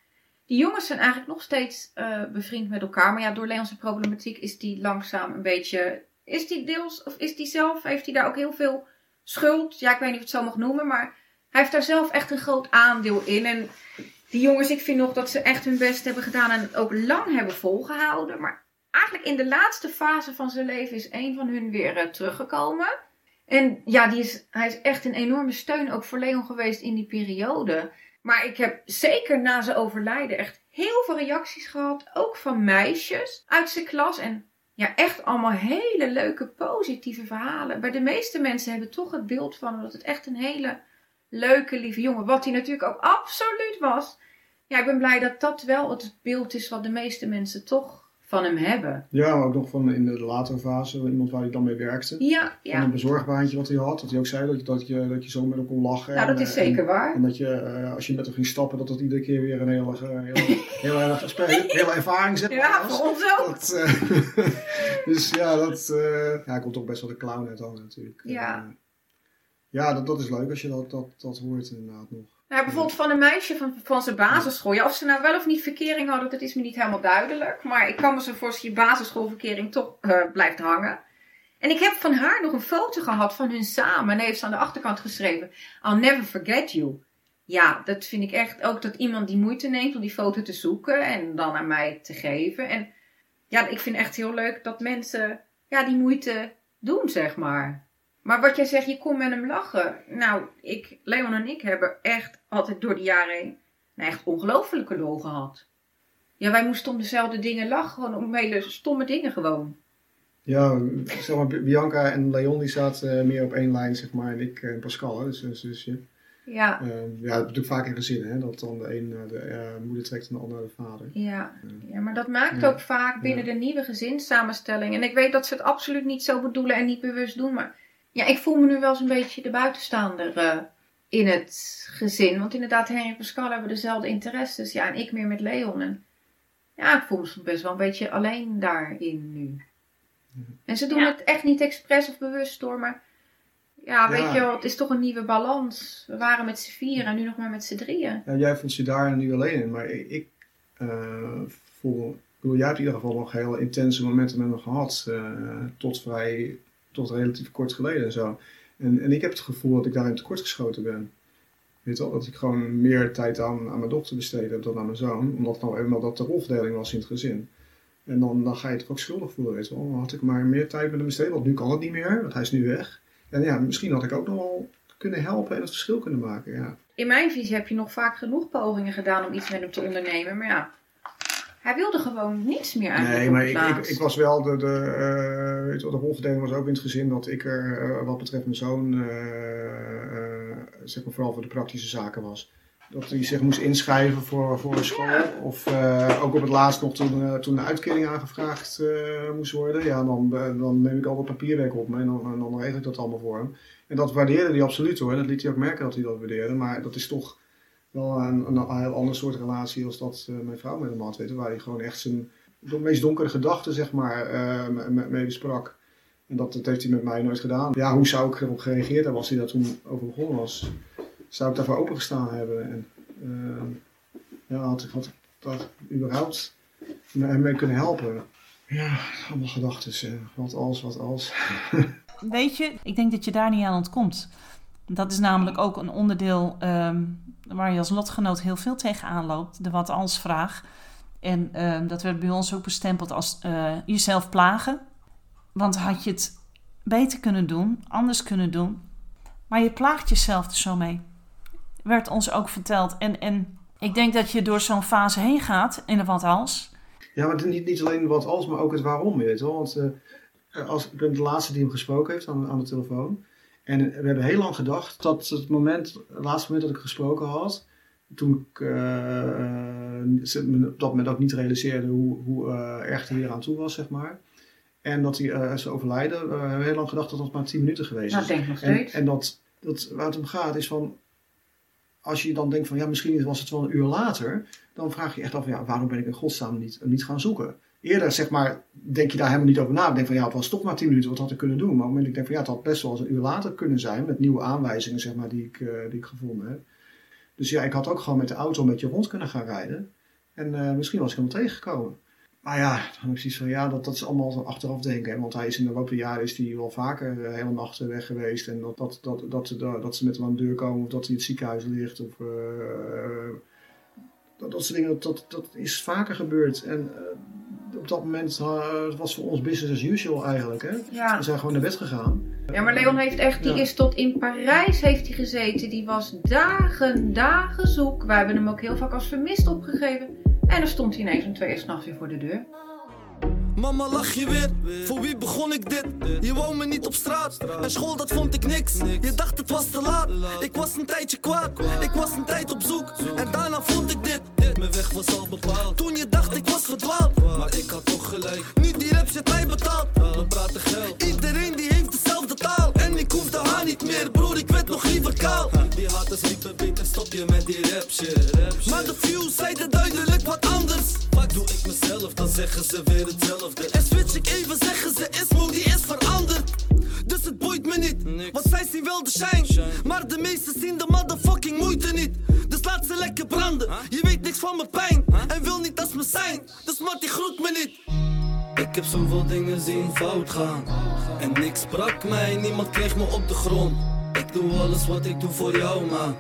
die jongens zijn eigenlijk nog steeds bevriend met elkaar. Maar ja, door Leon's problematiek is die langzaam een beetje... Is die deels, of is die zelf, heeft hij daar ook heel veel schuld. Ja, ik weet niet of het zo mag noemen, maar hij heeft daar zelf echt een groot aandeel in. En die jongens, ik vind nog dat ze echt hun best hebben gedaan en ook lang hebben volgehouden. Maar eigenlijk in de laatste fase van zijn leven is een van hun weer uh, teruggekomen. En ja, die is, hij is echt een enorme steun ook voor Leon geweest in die periode. Maar ik heb zeker na zijn overlijden echt heel veel reacties gehad. Ook van meisjes uit zijn klas. En ja, echt allemaal hele leuke, positieve verhalen. Bij de meeste mensen hebben toch het beeld van dat het echt een hele leuke, lieve jongen. Wat hij natuurlijk ook absoluut was. Ja, ik ben blij dat dat wel het beeld is wat de meeste mensen toch van hem hebben. Ja, maar ook nog van in de latere fase, iemand waar hij dan mee werkte. Ja, Van ja. een bezorgbaantje wat hij had. Dat hij ook zei dat je, dat je, dat je zo met hem kon lachen. Nou, En, dat is eh, zeker en, waar. En dat je, eh, als je met hem ging stappen, dat het iedere keer weer een hele, hele, hele, hele, hele ervaring maar, Ja, was. voor ons ook. Dat, eh, dus ja, dat, eh, ja, hij komt toch best wel de clown uit dan natuurlijk. Ja. Ja, dat, dat is leuk als je dat, dat, dat hoort inderdaad nog. Nou, bijvoorbeeld van een meisje van, van zijn basisschool. Ja, of ze nou wel of niet verkering hadden, dat is me niet helemaal duidelijk. Maar ik kan me zo voorstellen dat je basisschoolverkering toch eh, blijft hangen. En ik heb van haar nog een foto gehad van hun samen. En heeft ze aan de achterkant geschreven: I'll never forget you. Ja, dat vind ik echt ook dat iemand die moeite neemt om die foto te zoeken en dan aan mij te geven. En ja, ik vind echt heel leuk dat mensen ja, die moeite doen, zeg maar. Maar wat jij zegt, je kon met hem lachen. Nou, ik, Leon en ik hebben echt altijd door de jaren heen een echt ongelofelijke lol gehad. Ja, wij moesten om dezelfde dingen lachen, gewoon om hele stomme dingen gewoon. Ja, zeg maar, Bianca en Leon die zaten eh, meer op één lijn, zeg maar. En ik en Pascal, hè, dus een zusje. Ja, Eh, ja, dat natuurlijk vaak in gezinnen, hè. Dat dan de een de eh, moeder trekt en de ander de vader. ja, ja, maar dat maakt Ja. ook vaak binnen de nieuwe gezinssamenstelling. En ik weet dat ze het absoluut niet zo bedoelen en niet bewust doen, maar ja, ik voel me nu wel eens een beetje de buitenstaander eh, in het gezin. Want inderdaad, Henry en Pascal hebben dezelfde interesses. Ja, en ik meer met Leon. En ja, ik voel me soms best wel een beetje alleen daarin nu. En ze doen Ja. het echt niet expres of bewust door, maar ja, weet Ja. je wel, het is toch een nieuwe balans. We waren met z'n vier en nu nog maar met z'n drieën. Ja, jij vond je daar nu alleen in, maar ik, ik eh, voel, ik bedoel, jij hebt in ieder geval nog hele intense momenten met me gehad, eh, tot vrij, relatief kort geleden en zo. En, en ik heb het gevoel dat ik daarin tekortgeschoten ben. Weet wel, dat ik gewoon meer tijd aan, aan mijn dochter besteed heb dan aan mijn zoon, omdat nou eenmaal dat de rolverdeling was in het gezin. En dan, dan ga je toch ook schuldig voelen, weet je wel. Dan had ik maar meer tijd met hem besteed, want nu kan het niet meer, want hij is nu weg. En ja, misschien had ik ook nog wel kunnen helpen en het verschil kunnen maken, ja. In mijn visie heb je nog vaak genoeg pogingen gedaan om iets met hem te ondernemen. Maar ja, hij wilde gewoon niets meer eigenlijk Nee, maar ik, ik, ik was wel de, de, eh, de rolverdeling was ook in het gezin dat ik er eh, wat betreft mijn zoon, eh, zeg maar vooral voor de praktische zaken was. Dat hij zich moest inschrijven voor, voor school. Of ook op het laatst nog toen, toen de uitkering aangevraagd moest worden. Ja, dan, dan neem ik al wat papierwerk op me en dan, en dan regel ik dat allemaal voor hem. En dat waardeerde hij absoluut hoor. Dat liet hij ook merken dat hij dat waardeerde. Maar dat is toch wel een, een, heel ander soort relatie als dat eh, mijn vrouw met hem had. Weet waar hij gewoon echt zijn de meest donkere gedachten zeg maar me- mee besprak. En dat, dat heeft hij met mij nooit gedaan. Ja, hoe zou ik erop gereageerd hebben als hij daar toen over begonnen was? Zou ik daarvoor opengestaan hebben? En eh, ja, had ik, had dat überhaupt hem mee kunnen helpen? Ja, allemaal gedachten. Wat als, wat als. Weet je, ik denk dat je daar niet aan ontkomt. Dat is namelijk ook een onderdeel ehm, waar je als lotgenoot heel veel tegenaan loopt. De wat als vraag. En ehm, dat werd bij ons ook bestempeld als eh, jezelf plagen. Want had je het beter kunnen doen, anders kunnen doen. Maar je plaagt jezelf er zo mee. werd ons ook verteld. En, en ik denk dat je door zo'n fase heen gaat in de wat als. Ja, maar niet, niet alleen wat als, maar ook het waarom, weet je wel. Want eh, als, ik ben de laatste die hem gesproken heeft aan, aan de telefoon. En we hebben heel lang gedacht dat het moment, het laatste moment dat ik gesproken had, toen ik eh, eh, me op dat moment ook niet realiseerde hoe, hoe eh, erg hij hier aan toe was, zeg maar. En dat hij eh, zou overlijden, we hebben heel lang gedacht dat het maar 10 minuten geweest is. ik denk nog En, steeds. en dat, dat waar het om gaat is van, als je dan denkt van ja, misschien was het wel een uur later, dan vraag je echt af, ja, waarom ben ik in godsnaam niet, niet gaan zoeken? Eerder zeg maar, denk je daar helemaal niet over na. Denk van ja, het was toch maar 10 minuten, wat had ik kunnen doen? Maar op het moment dat ik denk van ja, het had best wel eens een uur later kunnen zijn, met nieuwe aanwijzingen zeg maar, die ik, eh, die ik gevonden heb. Dus ja, ik had ook gewoon met de auto een beetje rond kunnen gaan rijden. En eh, misschien was ik hem tegengekomen. Maar ja, dan heb ik zoiets van ja, dat, dat is allemaal zo achteraf denken. Hè? Want hij is in de loop jaren is hij wel vaker eh, hele nachten weg geweest. En dat, dat, dat, dat, dat ze met hem aan de deur komen of dat hij in het ziekenhuis ligt. Of, dat, dat soort dingen, dat, dat, is vaker gebeurd. En op dat moment het was voor ons business as usual eigenlijk. Hè? Ja. We zijn gewoon naar bed gegaan. Ja, maar Leon heeft echt, die Ja. is tot in Parijs heeft hij gezeten. Die was dagen, dagen zoek. Wij hebben hem ook heel vaak als vermist opgegeven. En dan stond hij ineens om twee uur s'nachts weer voor de deur. Mama lach je weer, voor wie begon ik dit? Je wou me niet op straat, en school dat vond ik niks Je dacht het was te laat, ik was een tijdje kwaad Ik was een tijd op zoek, en daarna vond ik dit Mijn weg was al bepaald, toen je dacht ik was verdwaald. Maar ik had toch gelijk, nu die rap zit mij betaald We praten geld, iedereen die heeft dezelfde taal. En ik hoef de haar niet meer, broer ik werd nog liever kaal. Die haters liepen beter, stop je met die rap shit. Maar de views zeiden duidelijk wat anders. Vaak doe ik mezelf, dan zeggen ze weer hetzelfde. En switch ik even, zeggen ze Ismo die is veranderd. Dus het boeit me niet, want zij zien wel de shine. Maar de meesten zien de motherfucking moeite niet. Dus laat ze lekker branden, je weet En wil niet als me zijn, dus Matty groet me niet. Ik heb zoveel dingen zien fout gaan. En niks brak mij, niemand kreeg me op de grond. Ik doe alles wat ik doe voor jou man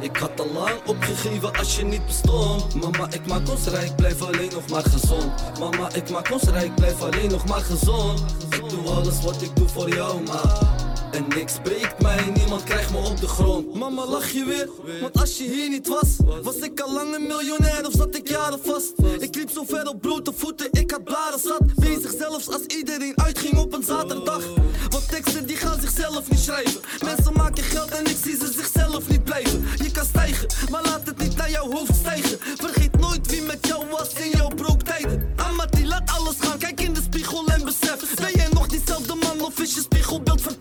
Ik had al lang opgegeven als je niet bestond. Mama ik maak ons rijk, blijf alleen nog maar gezond. Mama ik maak ons rijk, blijf alleen nog maar gezond. Ik doe alles wat ik doe voor jou man en niks breekt mij, niemand krijgt me op de grond. Mama lach je weer, want als je hier niet was Was ik al lang een miljonair of zat ik jaren vast. Ik liep zo ver op blote voeten, ik had blaren zat. Bezig zelfs als iedereen uitging op een zaterdag. Want teksten die gaan zichzelf niet schrijven. Mensen maken geld en ik zie ze zichzelf niet blijven. Je kan stijgen, maar laat het niet naar jouw hoofd stijgen. Vergeet nooit wie met jou was in jouw brooktijden Amati, laat alles gaan, kijk in de spiegel en besef Ben jij nog diezelfde man of is je spiegelbeeld verpest?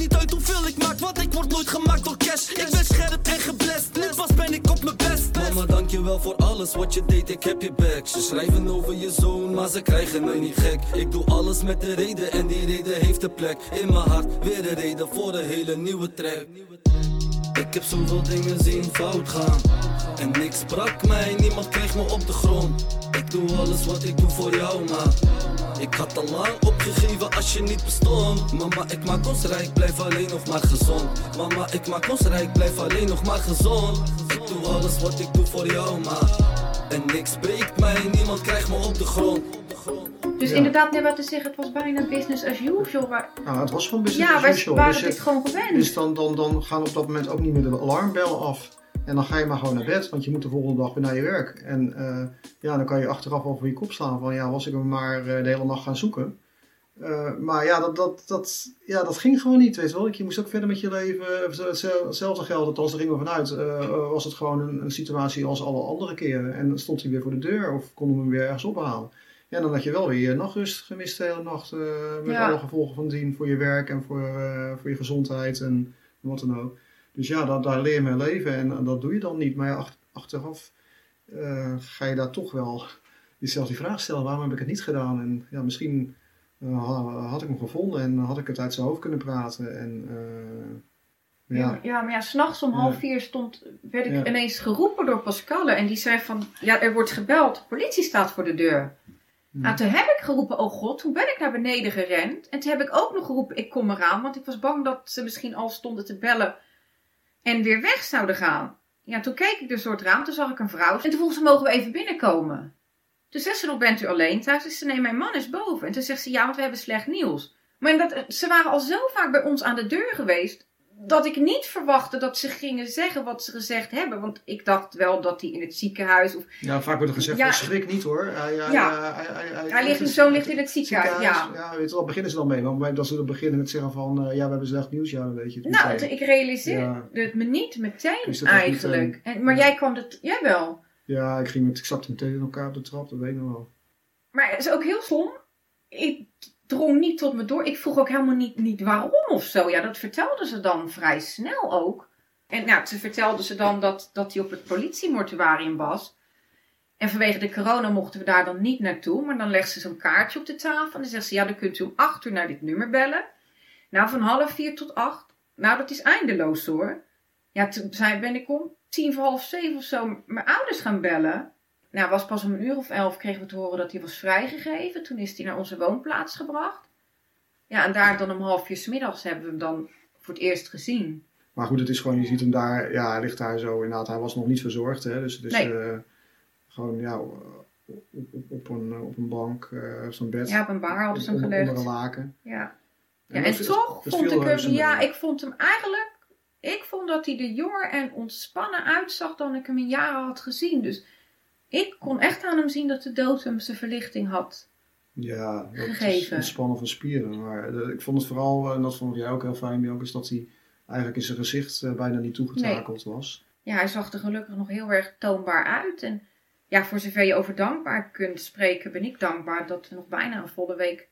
Niet uit hoeveel ik maak, want ik word nooit gemaakt door cash. Ik ben scherp en geblest, nu pas ben ik op mijn best. Mama, dankjewel voor alles wat je deed, ik heb je back. Ze schrijven over je zoon, maar ze krijgen mij niet gek. Ik doe alles met de reden en die reden heeft een plek. In mijn hart, weer een reden voor een hele nieuwe track. Ik heb zoveel dingen zien fout gaan. En niks brak mij, niemand kreeg me op de grond doe alles wat ik doe voor jou, maar Ik had al lang opgegeven als je niet bestond Mama, ik maak ons rijk, blijf alleen nog maar gezond Mama, ik maak ons rijk, blijf alleen nog maar gezond Ik doe alles wat ik doe voor jou, maar En niks breekt mij, niemand krijgt me op de grond Dus Ja. inderdaad, net wat te zeggen, het was bijna business as usual. Maar, Nou, het was gewoon business ja, as wij usual. waren Dus dit je- gewoon gewend. Dus dan, dan, dan gaan op dat moment ook niet meer de alarmbellen af. En dan ga je maar gewoon naar bed, want je moet de volgende dag weer naar je werk. En eh, ja, dan kan je achteraf over je kop slaan van ja, was ik hem maar eh, de hele nacht gaan zoeken. Eh, maar ja dat, dat, dat, ja, dat ging gewoon niet, weet je wel. Je moest ook verder met je leven. Hetzelfde- geldt, althans daar gingen we vanuit. was het gewoon een, een situatie als alle andere keren. En dan stond hij weer voor de deur of konden we hem weer ergens ophalen. Ja, dan had je wel weer je nachtrust gemist de hele nacht. met Ja. alle gevolgen van dien voor je werk en voor, voor je gezondheid en wat dan ook. Dus ja, dat, daar leer je mee leven en, en dat doe je dan niet. Maar ja, achteraf eh, ga je daar toch wel jezelf die vraag stellen: waarom heb ik het niet gedaan? En ja, misschien eh, ha- had ik hem gevonden en had ik het uit zijn hoofd kunnen praten. En eh, Ja, ja, maar- ja, s'nachts om half vier stond, werd ik Ja. ineens geroepen door Pascalle. En die zei van, ja, er wordt gebeld, de politie staat voor de deur. Hm. Nou, toen heb ik geroepen, oh god, toen ben ik naar beneden gerend. En toen heb ik ook nog geroepen, ik kom eraan. Want ik was bang dat ze misschien al stonden te bellen en weer weg zouden gaan. Ja, toen keek ik dus door het raam, toen zag ik een vrouw. En toen vroeg ze, mogen we even binnenkomen? Toen zegt ze nog, bent u alleen thuis? Zei ze, nee, mijn man is boven. En toen zegt ze, ja, want we hebben slecht nieuws. Maar dat, ze waren al zo vaak bij ons aan de deur geweest. Dat ik niet verwachtte dat ze gingen zeggen wat ze gezegd hebben. Want ik dacht wel dat hij in het ziekenhuis... Of, Ja, vaak wordt er gezegd, Ja. schrik niet hoor. Hij, Ja. hij, hij, hij, hij ligt, zijn zoon ligt in het ziekenhuis, ja. Ja, weet je wel, beginnen ze dan mee. Moment dat ze dan beginnen met zeggen van, eh, ja, we hebben slecht nieuws, ja, dan weet je het Nou, meteen. ik realiseerde Ja. het me niet meteen eigenlijk. meteen? En, maar jij kwam het... Jij wel. Ja, ik ging met, ik zat meteen in elkaar op de trap, dat weet ik nog wel. Maar het is ook heel stom. Ik drong niet tot me door. Ik vroeg ook helemaal niet, niet waarom of zo. Ja, dat vertelden ze dan vrij snel ook. En nou, ze vertelden ze dan dat, dat hij op het politiemortuarium was. En vanwege de corona mochten we daar dan niet naartoe. Maar dan legt ze zo'n kaartje op de tafel. En dan zegt ze, ja, dan kunt u om acht uur naar dit nummer bellen. Nou, van half vier tot acht. Nou, dat is eindeloos hoor. Ja, toen ben ik om tien voor half zeven of zo mijn ouders gaan bellen. Nou, was pas om een uur of elf kregen we te horen dat hij was vrijgegeven. Toen is hij naar onze woonplaats gebracht. Ja, en daar dan om half vier middags hebben we hem dan voor het eerst gezien. Maar goed, het is gewoon, je ziet hem daar, ja, hij ligt daar zo inderdaad. Hij was nog niet verzorgd, hè. Dus, dus Nee. eh, gewoon, ja, op, op, op, een, op een bank, eh, op zo'n bed. Ja, op een bar hadden ze hem gelegd. onder een laken. Ja, en toch vond ik reuze hem, ja, ik vond hem eigenlijk, ik vond dat hij er jonger en ontspannen uitzag dan ik hem in jaren had gezien. Dus ik kon echt aan hem zien dat de dood hem zijn verlichting had. Ja, dat is Gegeven. ontspannen van spieren. Maar eh, ik vond het vooral, eh, en dat vond jij ook heel fijn, ook is dat hij eigenlijk in zijn gezicht eh, bijna niet toegetakeld was. Ja, hij zag er gelukkig nog heel erg toonbaar uit. En ja, voor zover je over dankbaar kunt spreken, ben ik dankbaar dat we nog bijna een volle week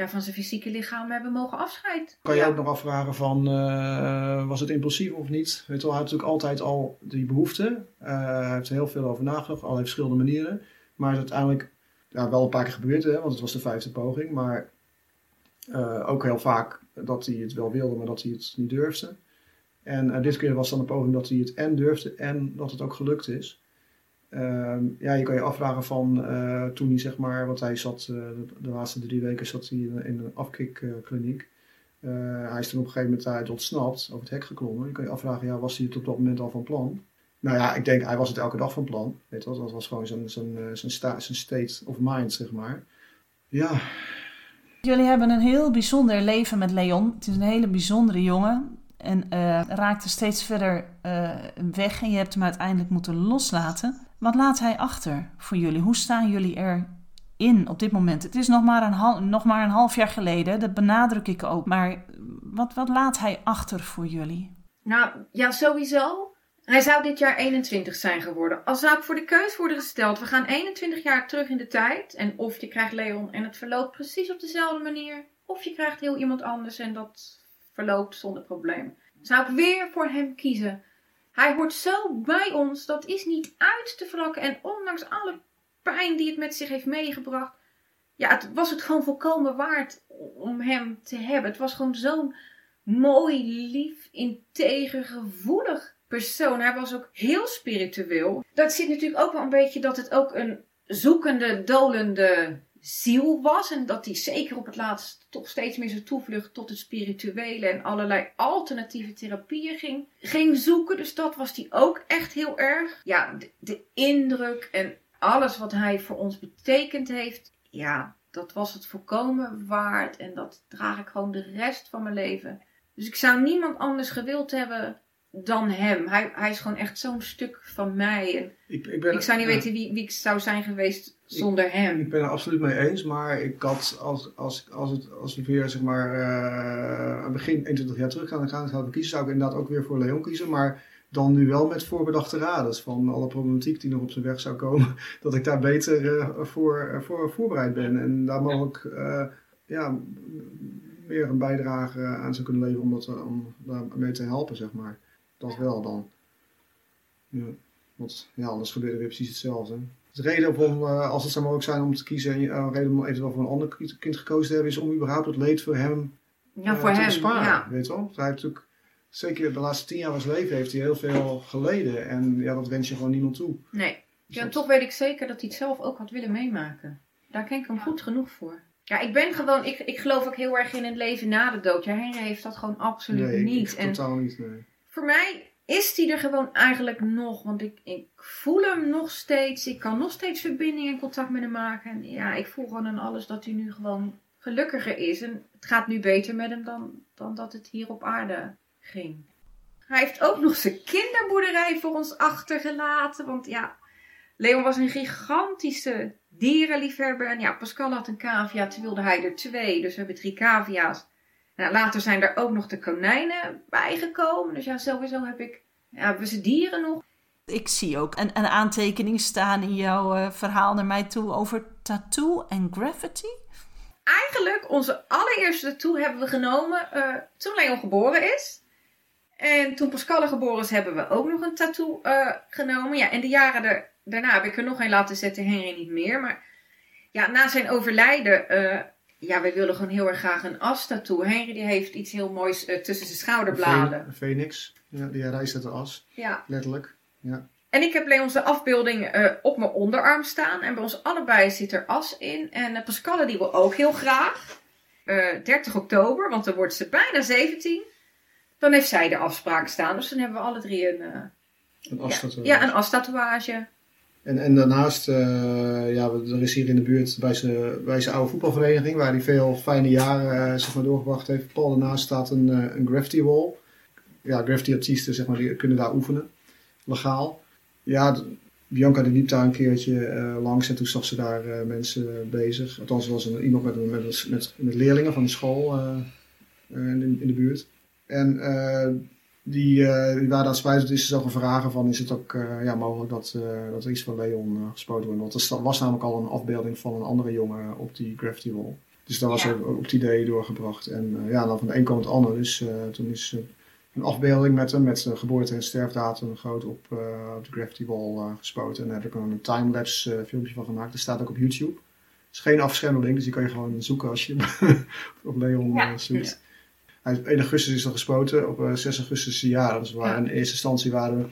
ja, van zijn fysieke lichaam hebben mogen afscheid. Kan je ja. ook nog afvragen van, eh, was het impulsief of niet? Weet wel, hij had natuurlijk altijd al die behoefte. Eh, hij heeft er heel veel over nagedacht, allerlei verschillende manieren. Maar het is uiteindelijk ja, wel een paar keer gebeurd, hè, want het was de vijfde poging. Maar eh, ook heel vaak dat hij het wel wilde, maar dat hij het niet durfde. En dit keer was dan een poging dat hij het en durfde en dat het ook gelukt is. Ehm, ja, je kan je afvragen van eh, toen hij zeg maar, want hij zat eh, de, laatste drie weken zat hij in, een afkikkliniek. Eh, hij is toen op een gegeven moment uit ontsnapt, over het hek geklommen. Je kan je afvragen, ja, was hij het op dat moment al van plan? Nou ja, ik denk, hij was het elke dag van plan. Weet je dat was gewoon zijn, zijn, zijn, zijn state of mind, zeg maar. Ja, Jullie hebben een heel bijzonder leven met Leon. Het is een hele bijzondere jongen. En raakte steeds verder weg en je hebt hem uiteindelijk moeten loslaten. Wat laat hij achter voor jullie? Hoe staan jullie erin op dit moment? Het is nog maar een, nog maar een half jaar geleden, dat benadruk ik ook. Maar wat, wat laat hij achter voor jullie? Nou, ja, sowieso. Hij zou dit jaar 21 zijn geworden. Als zou ik voor de keus worden gesteld, we gaan 21 jaar terug in de tijd. En of je krijgt Leon en het verloopt precies op dezelfde manier. Of je krijgt heel iemand anders en dat verloopt zonder probleem. Zou ik weer voor hem kiezen. Hij hoort zo bij ons, dat is niet uit te vlakken. En ondanks alle pijn die het met zich heeft meegebracht. Ja, het was het gewoon volkomen waard om hem te hebben. Het was gewoon zo'n mooi, lief, integer, gevoelig persoon. Hij was ook heel spiritueel. Dat zit natuurlijk ook wel een beetje dat het ook een zoekende, dolende ziel was. En dat hij zeker op het laatst toch steeds meer zijn toevlucht tot het spirituele en allerlei alternatieve therapieën ging, ging zoeken. Dus dat was hij ook echt heel erg. Ja, de, de indruk en alles wat hij voor ons betekend heeft. Ja, dat was het volkomen waard. En dat draag ik gewoon de rest van mijn leven. Dus ik zou niemand anders gewild hebben dan hem. Hij, hij is gewoon echt zo'n stuk van mij. En ik, ik, ben, ik zou niet weten wie, wie ik zou zijn geweest zonder hem. Ik ben er absoluut mee eens, maar ik had, als, als, als, het, als we weer zeg maar, eh, begin 21 jaar terug gaan, gaan, gaan kiezen, zou ik inderdaad ook weer voor Leon kiezen. Maar dan nu wel met voorbedachte raden van alle problematiek die nog op zijn weg zou komen, dat ik daar beter eh, voor, eh, voor voorbereid ben. En daar mogelijk ja, meer een bijdrage aan zou kunnen leveren om, dat, om daarmee te helpen, zeg maar. Dat wel dan. Ja, want ja, anders gebeurt er weer precies hetzelfde. De reden om, eh, als het zou mogelijk zijn om te kiezen, en je- een reden om eventueel voor een ander kind- gekozen te hebben, is om überhaupt het leed voor hem Ja, eh, voor te hem. besparen. Ja. Weet je wel? Hij heeft natuurlijk, zeker de laatste tien jaar van zijn leven, heeft hij heel veel geleden. En ja, dat wens je gewoon niemand toe. Nee. Dus Ja, en dat- toch weet ik zeker dat hij het zelf ook had willen meemaken. Daar ken ik hem goed genoeg voor. Ja, ik ben gewoon, ik, ik geloof ook heel erg in het leven na de dood. Ja, Henry heeft dat gewoon absoluut nee, ik- niet. ik en totaal niet. Nee. Voor mij is hij er gewoon eigenlijk nog. Want ik, ik voel hem nog steeds. Ik kan nog steeds verbinding en contact met hem maken. En ja, ik voel gewoon aan alles dat hij nu gewoon gelukkiger is. En het gaat nu beter met hem dan, dan dat het hier op aarde ging. Hij heeft ook nog zijn kinderboerderij voor ons achtergelaten. Want ja, Leon was een gigantische dierenliefhebber. En ja, Pascal had een cavia, toen wilde hij er twee. Dus we hebben drie cavia's. Nou, later zijn er ook nog de konijnen bijgekomen. Dus ja, sowieso heb ik, ja, hebben we ze dieren nog. Ik zie ook een, een aantekening staan in jouw eh, verhaal naar mij toe over tattoo en graffiti. Eigenlijk, onze allereerste tattoo hebben we genomen eh, toen Leon geboren is. En toen Pascal geboren is, hebben we ook nog een tattoo eh, genomen. Ja, en de jaren er, daarna heb ik er nog een laten zetten, Henry niet meer. Maar ja, na zijn overlijden, ja, wij willen gewoon heel erg graag een as-tattoo. Henry die heeft iets heel moois eh, tussen zijn schouderbladen. Een phoenix. Ja, die reist uit de as. Ja. Letterlijk. Ja. En ik heb Leon's afbeelding eh, op mijn onderarm staan. En bij ons allebei zit er as in. En uh, Pascalle die wil ook heel graag. Eh, 30 oktober, want dan wordt ze bijna 17. Dan heeft zij de afspraak staan. Dus dan hebben we alle drie een, eh, Een as-tattoo. ja, een as-tatoeage. En, en daarnaast, eh, ja, er is hier in de buurt bij zijn, oude voetbalvereniging, waar hij veel fijne jaren eh, zeg maar, doorgebracht heeft. Paul daarnaast staat een, eh, een graffiti wall. Ja, graffiti artiesten zeg maar, die kunnen daar oefenen, legaal. Ja, Bianca die liep daar een keertje langs en toen zag ze daar mensen bezig. Althans, er was een, iemand met, met, met, leerlingen van de school in, in de buurt. En die, eh, die waren daar spijt, dus ze zag een vragen van is het ook eh, ja, mogelijk dat, eh, dat er iets van Leon eh, gespoten wordt. Want er was namelijk al een afbeelding van een andere jongen op die graffiti wall. Dus daar was Ja. ook op het idee doorgebracht. En eh, ja, dan van de een kwam het ander. Dus eh, toen is eh, een afbeelding met hem, met zijn geboorte- en sterfdatum groot op, eh, op de graffiti wall eh, gespoten. En daar heb ik een timelapse eh, filmpje van gemaakt. Dat staat ook op YouTube. Het is geen afschermeling, dus die kan je gewoon zoeken als je op Leon Ja. eh, zoekt. Hij is 1 augustus is er gespoten, op eh, 6 augustus is zijn jaar. Dus we waren, in eerste instantie waren we,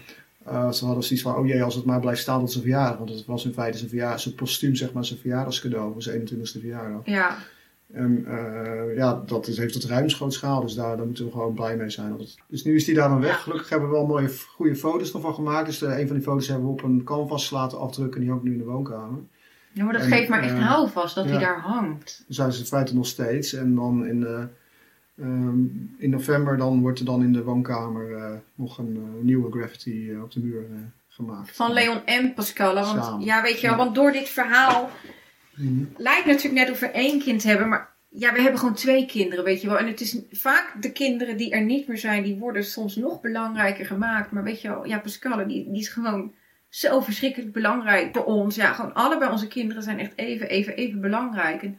eh, ze hadden zoiets van, oh jee, als het maar blijft staan tot zijn verjaardag. Want het was in feite zijn verjaardag, zijn postuum, zeg maar, zijn verjaardagscadeau voor zijn 21ste verjaardag. Ja, En eh, ja, dat is, heeft het ruimschoots gehaald, dus daar, daar moeten we gewoon blij mee zijn. Dus nu is die daar dan weg. Gelukkig hebben we wel mooie, goede foto's ervan gemaakt. Dus eh, een van die foto's hebben we op een canvas laten afdrukken en die hangt nu in de woonkamer. ja maar dat En, geeft maar echt eh, houvast dat hij daar hangt. Dus daar is in feite nog steeds. En dan in, eh, ehm, in november dan wordt er dan in de woonkamer eh, nog een eh, nieuwe graffiti eh, op de muur gemaakt. Van Leon en Pascalle. Want Samen. ja, weet je wel, Ja. want door dit verhaal Mhm. lijkt natuurlijk net of we één kind hebben, maar ja, we hebben gewoon twee kinderen, weet je wel. En het is vaak de kinderen die er niet meer zijn, die worden soms nog belangrijker gemaakt. Maar weet je wel, ja, Pascalle, die, die is gewoon zo verschrikkelijk belangrijk voor ons. Ja, gewoon allebei onze kinderen zijn echt even, even, even belangrijk. En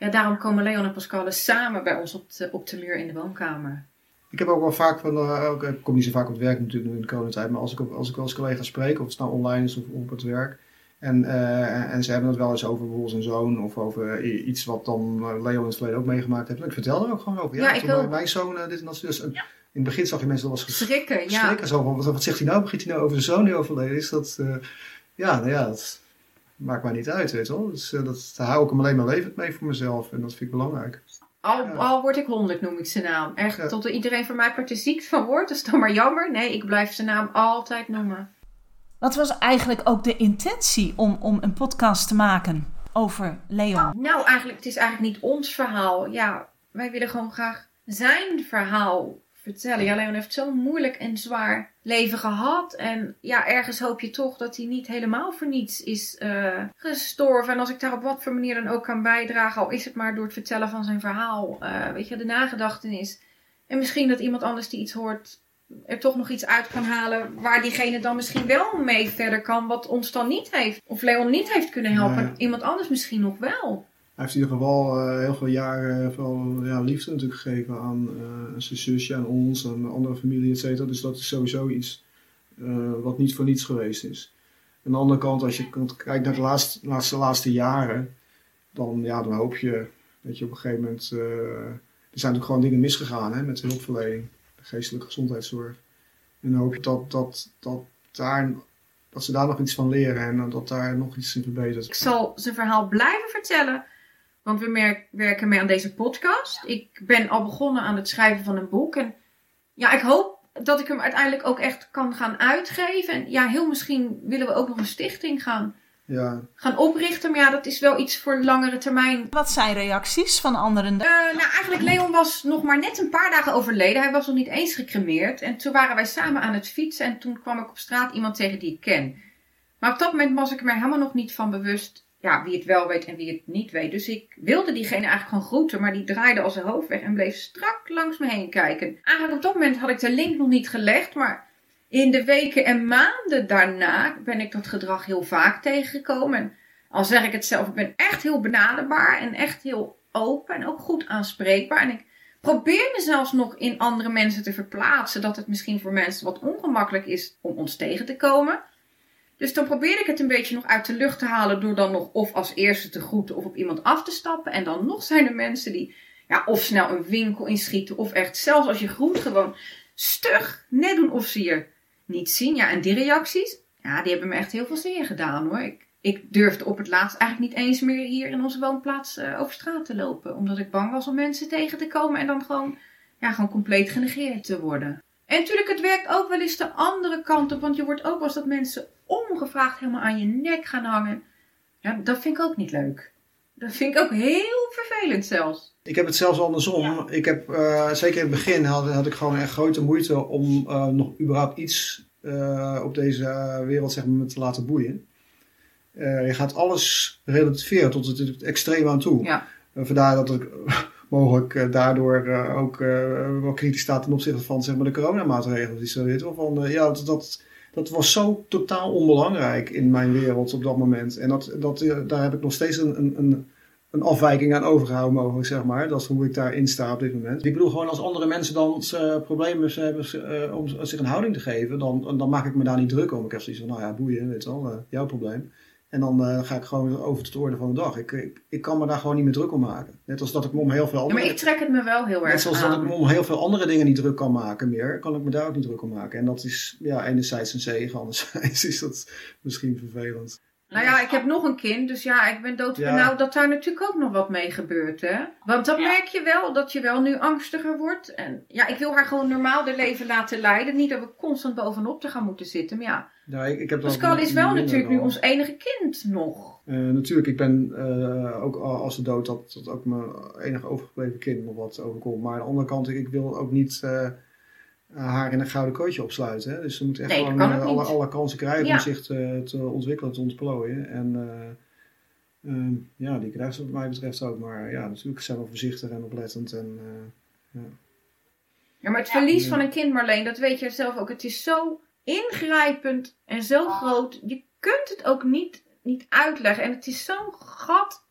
ja, daarom komen Leon en Pascalle samen bij ons op de, op de muur in de woonkamer. Ik heb ook wel vaak van, eh, ook, ik kom niet zo vaak op het werk natuurlijk nu in de coronatijd, maar als ik, als ik wel eens collega's spreek, of het nou online is of op het werk, en, eh, en ze hebben het wel eens over bijvoorbeeld zijn zoon of over iets wat dan eh, Leo in het verleden ook meegemaakt heeft. En ik vertel er ook gewoon over. Ja, Ja, ik mijn- zoon eh, dit en dat. Dus, in het begin zag je mensen wel eens ges- Schrikken, ja. schrikken. Zo van, wat, wat zegt hij nou? Begint hij nou over zijn zoon die overleden is? Dat, eh, ja, nou ja, dat maakt mij niet uit, weet je wel. Dus, eh, dat, daar hou ik hem alleen maar levend mee voor mezelf en dat vind ik belangrijk. Al, Ja. al word ik honderd, noem ik zijn naam. Echt, Ja. tot er iedereen van mij er ziek van wordt. Dat is dan maar jammer. Nee, ik blijf zijn naam altijd noemen. Wat was eigenlijk ook de intentie om, om een podcast te maken over Leon? Nou, eigenlijk, het is eigenlijk niet ons verhaal. Ja, wij willen gewoon graag zijn verhaal vertellen. Ja, Leon heeft zo'n moeilijk en zwaar leven gehad. En ja, ergens hoop je toch dat hij niet helemaal voor niets is eh, gestorven. En als ik daar op wat voor manier dan ook kan bijdragen, al is het maar door het vertellen van zijn verhaal. eh, weet je, de nagedachtenis. En misschien dat iemand anders die iets hoort er toch nog iets uit kan halen waar diegene dan misschien wel mee verder kan, wat ons dan niet heeft. Of Leon niet heeft kunnen helpen. Nee. Iemand anders misschien nog wel. Heeft in ieder geval eh, heel veel jaren veel ja, liefde natuurlijk gegeven aan eh, zijn zusje, aan ons, aan de andere familie, et cetera. Dus dat is sowieso iets eh, wat niet voor niets geweest is. Aan de andere kant, als je kijkt naar de laatste, laatste, laatste jaren, dan, ja, dan hoop je dat je op een gegeven moment... er zijn natuurlijk gewoon dingen misgegaan hè, met de hulpverlening, de geestelijke gezondheidszorg. En dan hoop je dat, dat, dat, daar, dat ze daar nog iets van leren en dat daar nog iets in verbetert. Ik zal zijn verhaal blijven vertellen. Want we merk- werken mee aan deze podcast. Ik ben al begonnen aan het schrijven van een boek. En ja, ik hoop dat ik hem uiteindelijk ook echt kan gaan uitgeven. En ja, heel misschien willen we ook nog een stichting gaan Ja, gaan oprichten. Maar ja, dat is wel iets voor langere termijn. Wat zijn reacties van anderen? Eh, nou, eigenlijk, Leon was nog maar net een paar dagen overleden. Hij was nog niet eens gecremeerd. En toen waren wij samen aan het fietsen. En toen kwam ik op straat iemand tegen die ik ken. Maar op dat moment was ik er mij helemaal nog niet van bewust. Ja, wie het wel weet en wie het niet weet. Dus ik wilde diegene eigenlijk gewoon groeten. Maar die draaide al zijn hoofd weg en bleef strak langs me heen kijken. Eigenlijk op dat moment had ik de link nog niet gelegd. Maar in de weken en maanden daarna ben ik dat gedrag heel vaak tegengekomen. En al zeg ik het zelf, ik ben echt heel benaderbaar en echt heel open en ook goed aanspreekbaar. En ik probeer me zelfs nog in andere mensen te verplaatsen, dat het misschien voor mensen wat ongemakkelijk is om ons tegen te komen. Dus dan probeer ik het een beetje nog uit de lucht te halen door dan nog of als eerste te groeten of op iemand af te stappen. En dan nog zijn er mensen die ja, of snel een winkel inschieten of echt zelfs als je groet gewoon stug net doen of ze je niet zien. Ja, en die reacties, ja, die hebben me echt heel veel zeer gedaan hoor. Ik, ik durfde op het laatst eigenlijk niet eens meer hier in onze woonplaats eh, over straat te lopen. Omdat ik bang was om mensen tegen te komen en dan gewoon, ja, gewoon compleet genegeerd te worden. En natuurlijk, het werkt ook wel eens de andere kant op. Want je wordt ook wel eens dat mensen ongevraagd helemaal aan je nek gaan hangen. Ja, dat vind ik ook niet leuk. Dat vind ik ook heel vervelend zelfs. Ik heb het zelfs andersom. Ik heb, eh, zeker in het begin had, had ik gewoon echt grote moeite om eh, nog überhaupt iets eh, op deze wereld zeg maar, te laten boeien. Eh, je gaat alles relativeren tot het, het extreem aan toe. Ja. Vandaar dat ik mogelijk eh, daardoor eh, ook eh, wel kritisch staat ten opzichte van zeg maar, de coronamaatregelen. Die zo weet wel van, ja, dat, dat, dat was zo totaal onbelangrijk in mijn wereld op dat moment. En dat, dat, daar heb ik nog steeds een, een, een, afwijking aan overgehouden mogelijk, zeg maar. Dat is hoe ik daarin sta op dit moment. Ik bedoel gewoon als andere mensen dan problemen hebben om zich een houding te geven, dan, dan maak ik me daar niet druk om. Ik heb zoiets van, nou ja, boeien, weet je wel, jouw probleem. En dan eh, ga ik gewoon over tot de orde van de dag. Ik, ik, ik kan me daar gewoon niet meer druk om maken. Net als dat ik me om heel veel Ja, andere... maar ik trek het me wel heel erg Net zoals dat ik me om heel veel andere dingen niet druk kan maken meer, kan ik me daar ook niet druk om maken. En dat is ja, enerzijds een zegen, anderzijds is dat misschien vervelend. Nou ja, ik heb nog een kind, dus ja, ik ben doodbenauwd dat daar natuurlijk ook nog wat mee gebeurt, hè. Want dan merk je wel dat je wel nu angstiger wordt. En ja, ik wil haar gewoon normaal de leven laten leiden. Niet dat we constant bovenop te gaan moeten zitten, maar ja. Ja, ik, ik heb Pascal is wel natuurlijk nu ons enige kind nog. Eh, natuurlijk, ik ben eh, ook al- als ze dood dat, dat ook mijn enige overgebleven kind nog wat overkomt. Maar aan de andere kant, ik, ik wil ook niet eh, haar in een gouden kootje opsluiten. Hè? Dus ze moet echt Nee, gewoon eh, alle, alle kansen krijgen Ja. om zich te, te ontwikkelen, te ontplooien. En eh, ehm, ja, die krijgt ze wat mij betreft ook. Maar ja, natuurlijk zijn we voorzichtig en oplettend. En, eh, Ja, maar het verlies Ja. van een kind, Marleen, dat weet je zelf ook. Het is zo ingrijpend en zo groot. Je kunt het ook niet, niet uitleggen. En het is zo'n gat.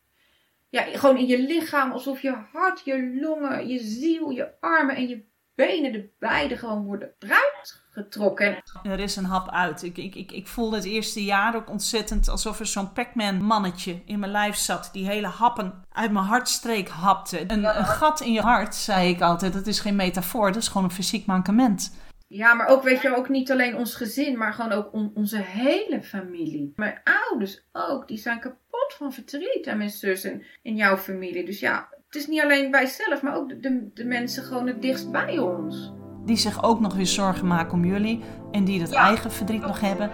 Ja, gewoon in je lichaam. Alsof je hart, je longen, je ziel, je armen en je benen, de beide gewoon worden eruit getrokken. En Er is een hap uit. Ik, ik, ik, ik voelde het eerste jaar ook ontzettend alsof er zo'n Pac-Man mannetje in mijn lijf zat. Die hele happen uit mijn hartstreek hapte. Een, een gat in je hart, zei ik altijd. Dat is geen metafoor, dat is gewoon een fysiek mankement. Ja, maar ook, weet je, ook niet alleen ons gezin, maar gewoon ook on- onze hele familie. Mijn ouders ook, die zijn kapot van verdriet. En mijn zus en in jouw familie. Dus ja, het is niet alleen wij zelf, maar ook de, de, mensen gewoon het dichtst bij ons. Die zich ook nog weer zorgen maken om jullie. En die dat eigen verdriet nog hebben.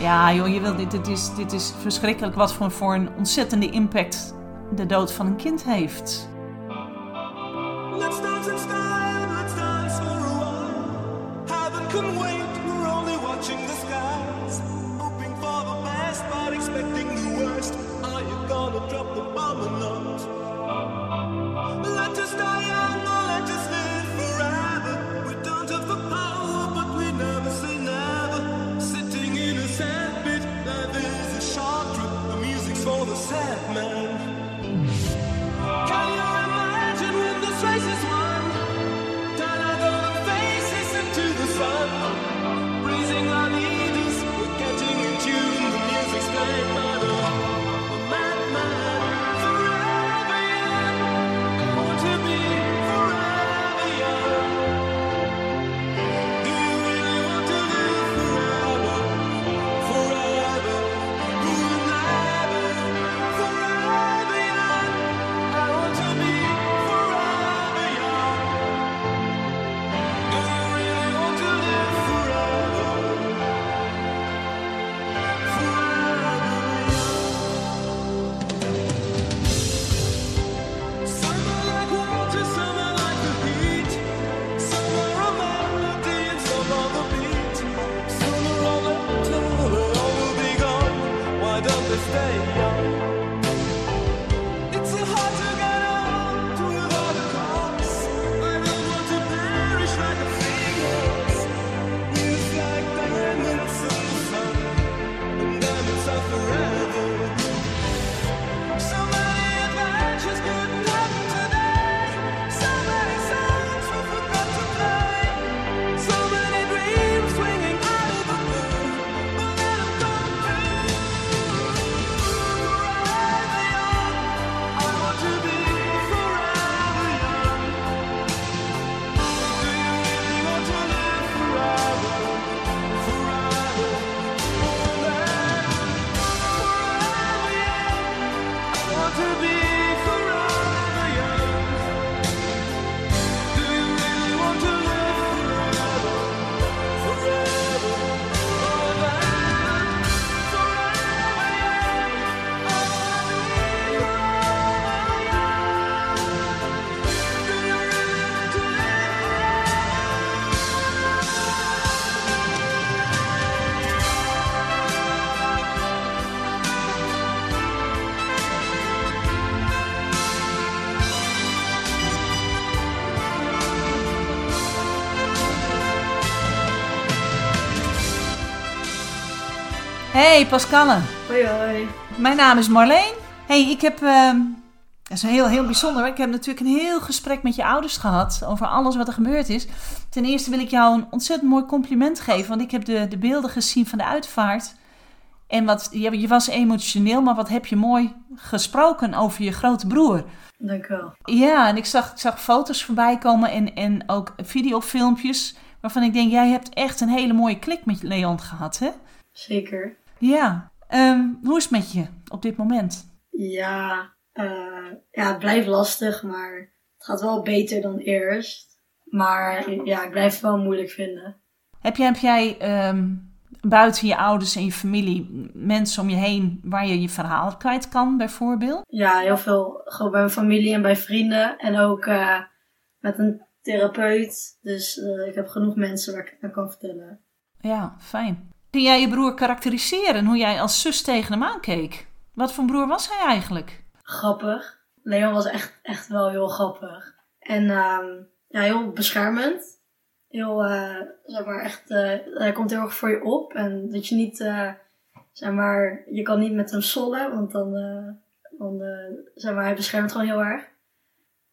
Ja, joh, je wilt, dit, dit, is, dit is verschrikkelijk wat voor, voor een ontzettende impact de dood van een kind heeft. Let's dance in style, let's dance for a while. Heaven can wait, Hey Pascalle, Hoi hoi. mijn naam is Marleen. Hey, ik heb, ehm, dat is heel, heel bijzonder. Ik heb natuurlijk een heel gesprek met je ouders gehad over alles wat er gebeurd is. Ten eerste wil ik jou een ontzettend mooi compliment geven, want ik heb de, de beelden gezien van de uitvaart. En wat, je, je was emotioneel, maar wat heb je mooi gesproken over je grote broer. Dank wel. Ja, en ik zag, ik zag foto's voorbij komen en, en ook videofilmpjes waarvan ik denk, jij hebt echt een hele mooie klik met Leon gehad, hè? Zeker. Ja. Ehm, hoe is het met je op dit moment? Ja, eh, ja, het blijft lastig, maar het gaat wel beter dan eerst. Maar ja, ik blijf het wel moeilijk vinden. Heb jij, heb jij ehm, buiten je ouders en je familie mensen om je heen waar je je verhaal kwijt kan, bijvoorbeeld? Ja, heel veel gewoon bij mijn familie en bij vrienden. En ook eh, met een therapeut. Dus eh, ik heb genoeg mensen waar ik het aan kan vertellen. Ja, fijn. Kun jij je broer karakteriseren hoe jij als zus tegen hem aankeek? Wat voor broer was hij eigenlijk? Grappig. Leon was echt, echt wel heel grappig. En ehm, ja, heel beschermend. Heel, eh, zeg maar, echt, eh, hij komt heel erg voor je op. En dat je niet, eh, zeg maar, je kan niet met hem sollen, want dan, dan zeg maar, hij beschermt gewoon heel erg.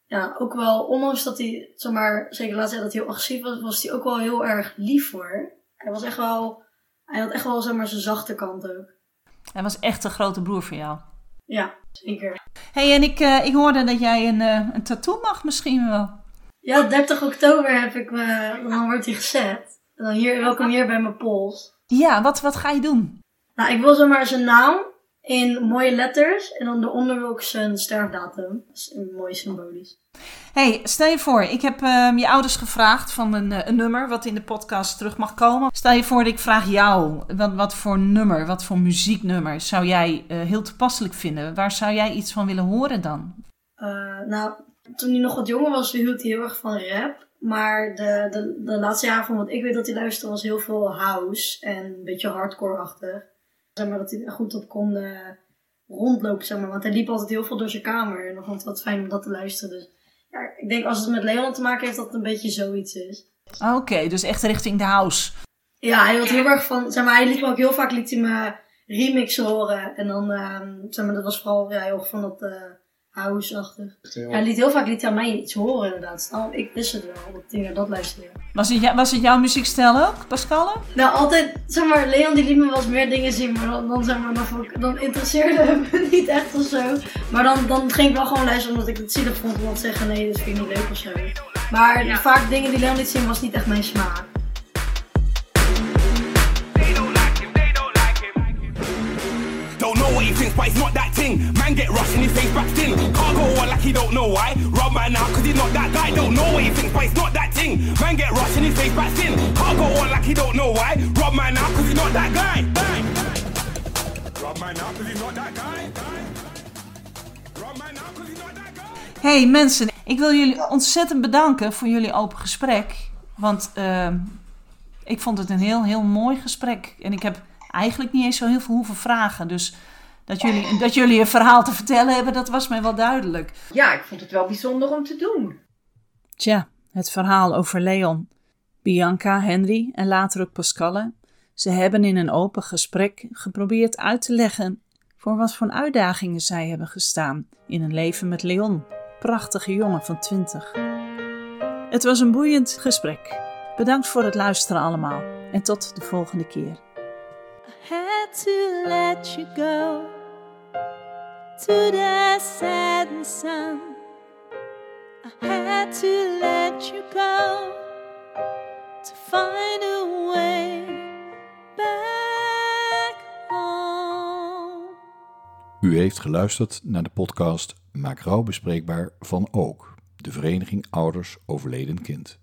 Ja, ook wel, ondanks dat hij, zeg maar, zeker laatst tijd dat hij heel agressief was, was hij ook wel heel erg lief voor. Hij was echt wel, hij had echt wel, zeg maar, zijn zachte kant ook. Hij was echt een grote broer voor jou. Ja, zeker. hey, en ik, eh, ik hoorde dat jij een, eh, een tattoo mag misschien wel. Ja, 30 oktober heb ik me, dan wordt hij gezet. En dan hier, welkom hier bij mijn pols. Ja, wat, wat ga je doen? Nou, ik wil zomaar zijn naam in mooie letters en dan eronder wil ik zijn sterfdatum. Dat is mooi symbolisch. Hey, stel je voor, ik heb ehm, je ouders gevraagd van een, eh, een nummer wat in de podcast terug mag komen. Stel je voor dat ik vraag jou, wat, wat voor nummer, wat voor muzieknummer zou jij eh, heel toepasselijk vinden? Waar zou jij iets van willen horen dan? Eh, nou, toen hij nog wat jonger was, hield hij heel erg van rap. Maar de, de, de laatste jaren van wat ik weet dat hij luisterde was heel veel house en een beetje hardcore-achtig. Zeg maar dat hij goed op kon rondlopen, zeg maar. Want hij liep altijd heel veel door zijn kamer en het wat fijn om dat te luisteren. Dus ja, ik denk als het met Leon te maken heeft dat het een beetje zoiets is. Oké, dus echt richting de house. Ja, hij had heel erg van, zeg maar, hij liet me ook heel vaak liet hij me remixen horen. En dan, ehm, zeg maar, dat was vooral ja, heel erg van dat eh house-achtig. Heel- Ja, hij liet heel vaak liet hij aan mij iets horen inderdaad. Nou, ik wist het wel, dat hij naar dat luisterde. Was het, was het jouw muziekstijl ook, Pascal? Nou, altijd, zeg maar, Leon die liet me wel eens meer dingen zien, maar dan, dan, zeg maar, dan, ik- dan interesseerde het me niet echt of zo. Maar dan, dan ging ik wel gewoon luisteren omdat ik het zielig vond, omdat zeggen nee, dat vind ik niet leuk of zo. Maar vaak dingen die Leon liet zien was niet echt mijn smaak. Don't know what he thinks, but it's not that thing. Man get rushed and his face back thin. Can't go on like he don't know why. Rub man out cause he's not that guy. Don't know what he thinks, but it's not that thing. Man get rushed and his face back thin. Can't go on like he don't know why. Rub man out cause he's not that guy. Rub man out cause he's not that guy. Cause he's not that guy. Hey mensen, ik wil jullie ontzettend bedanken voor jullie open gesprek. Want ehm, ik vond het een heel, heel mooi gesprek. En ik heb eigenlijk niet eens zo heel veel hoeven vragen. Dus dat jullie, dat jullie een verhaal te vertellen hebben, dat was mij wel duidelijk. Ja, ik vond het wel bijzonder om te doen. Tja, het verhaal over Leon. Bianca, Henry en later ook Pascalle. Ze hebben in een open gesprek geprobeerd uit te leggen voor wat voor uitdagingen zij hebben gestaan in een leven met Leon, prachtige jongen van 20. Het was een boeiend gesprek. Bedankt voor het luisteren allemaal en tot de volgende keer. Had to let you go to the sun. I had to let you go to find a way back home. U heeft geluisterd naar de podcast Maak rouw bespreekbaar van Ook, de Vereniging Ouders Overleden Kind.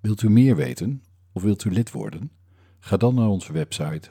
Wilt u meer weten of wilt u lid worden? Ga dan naar onze website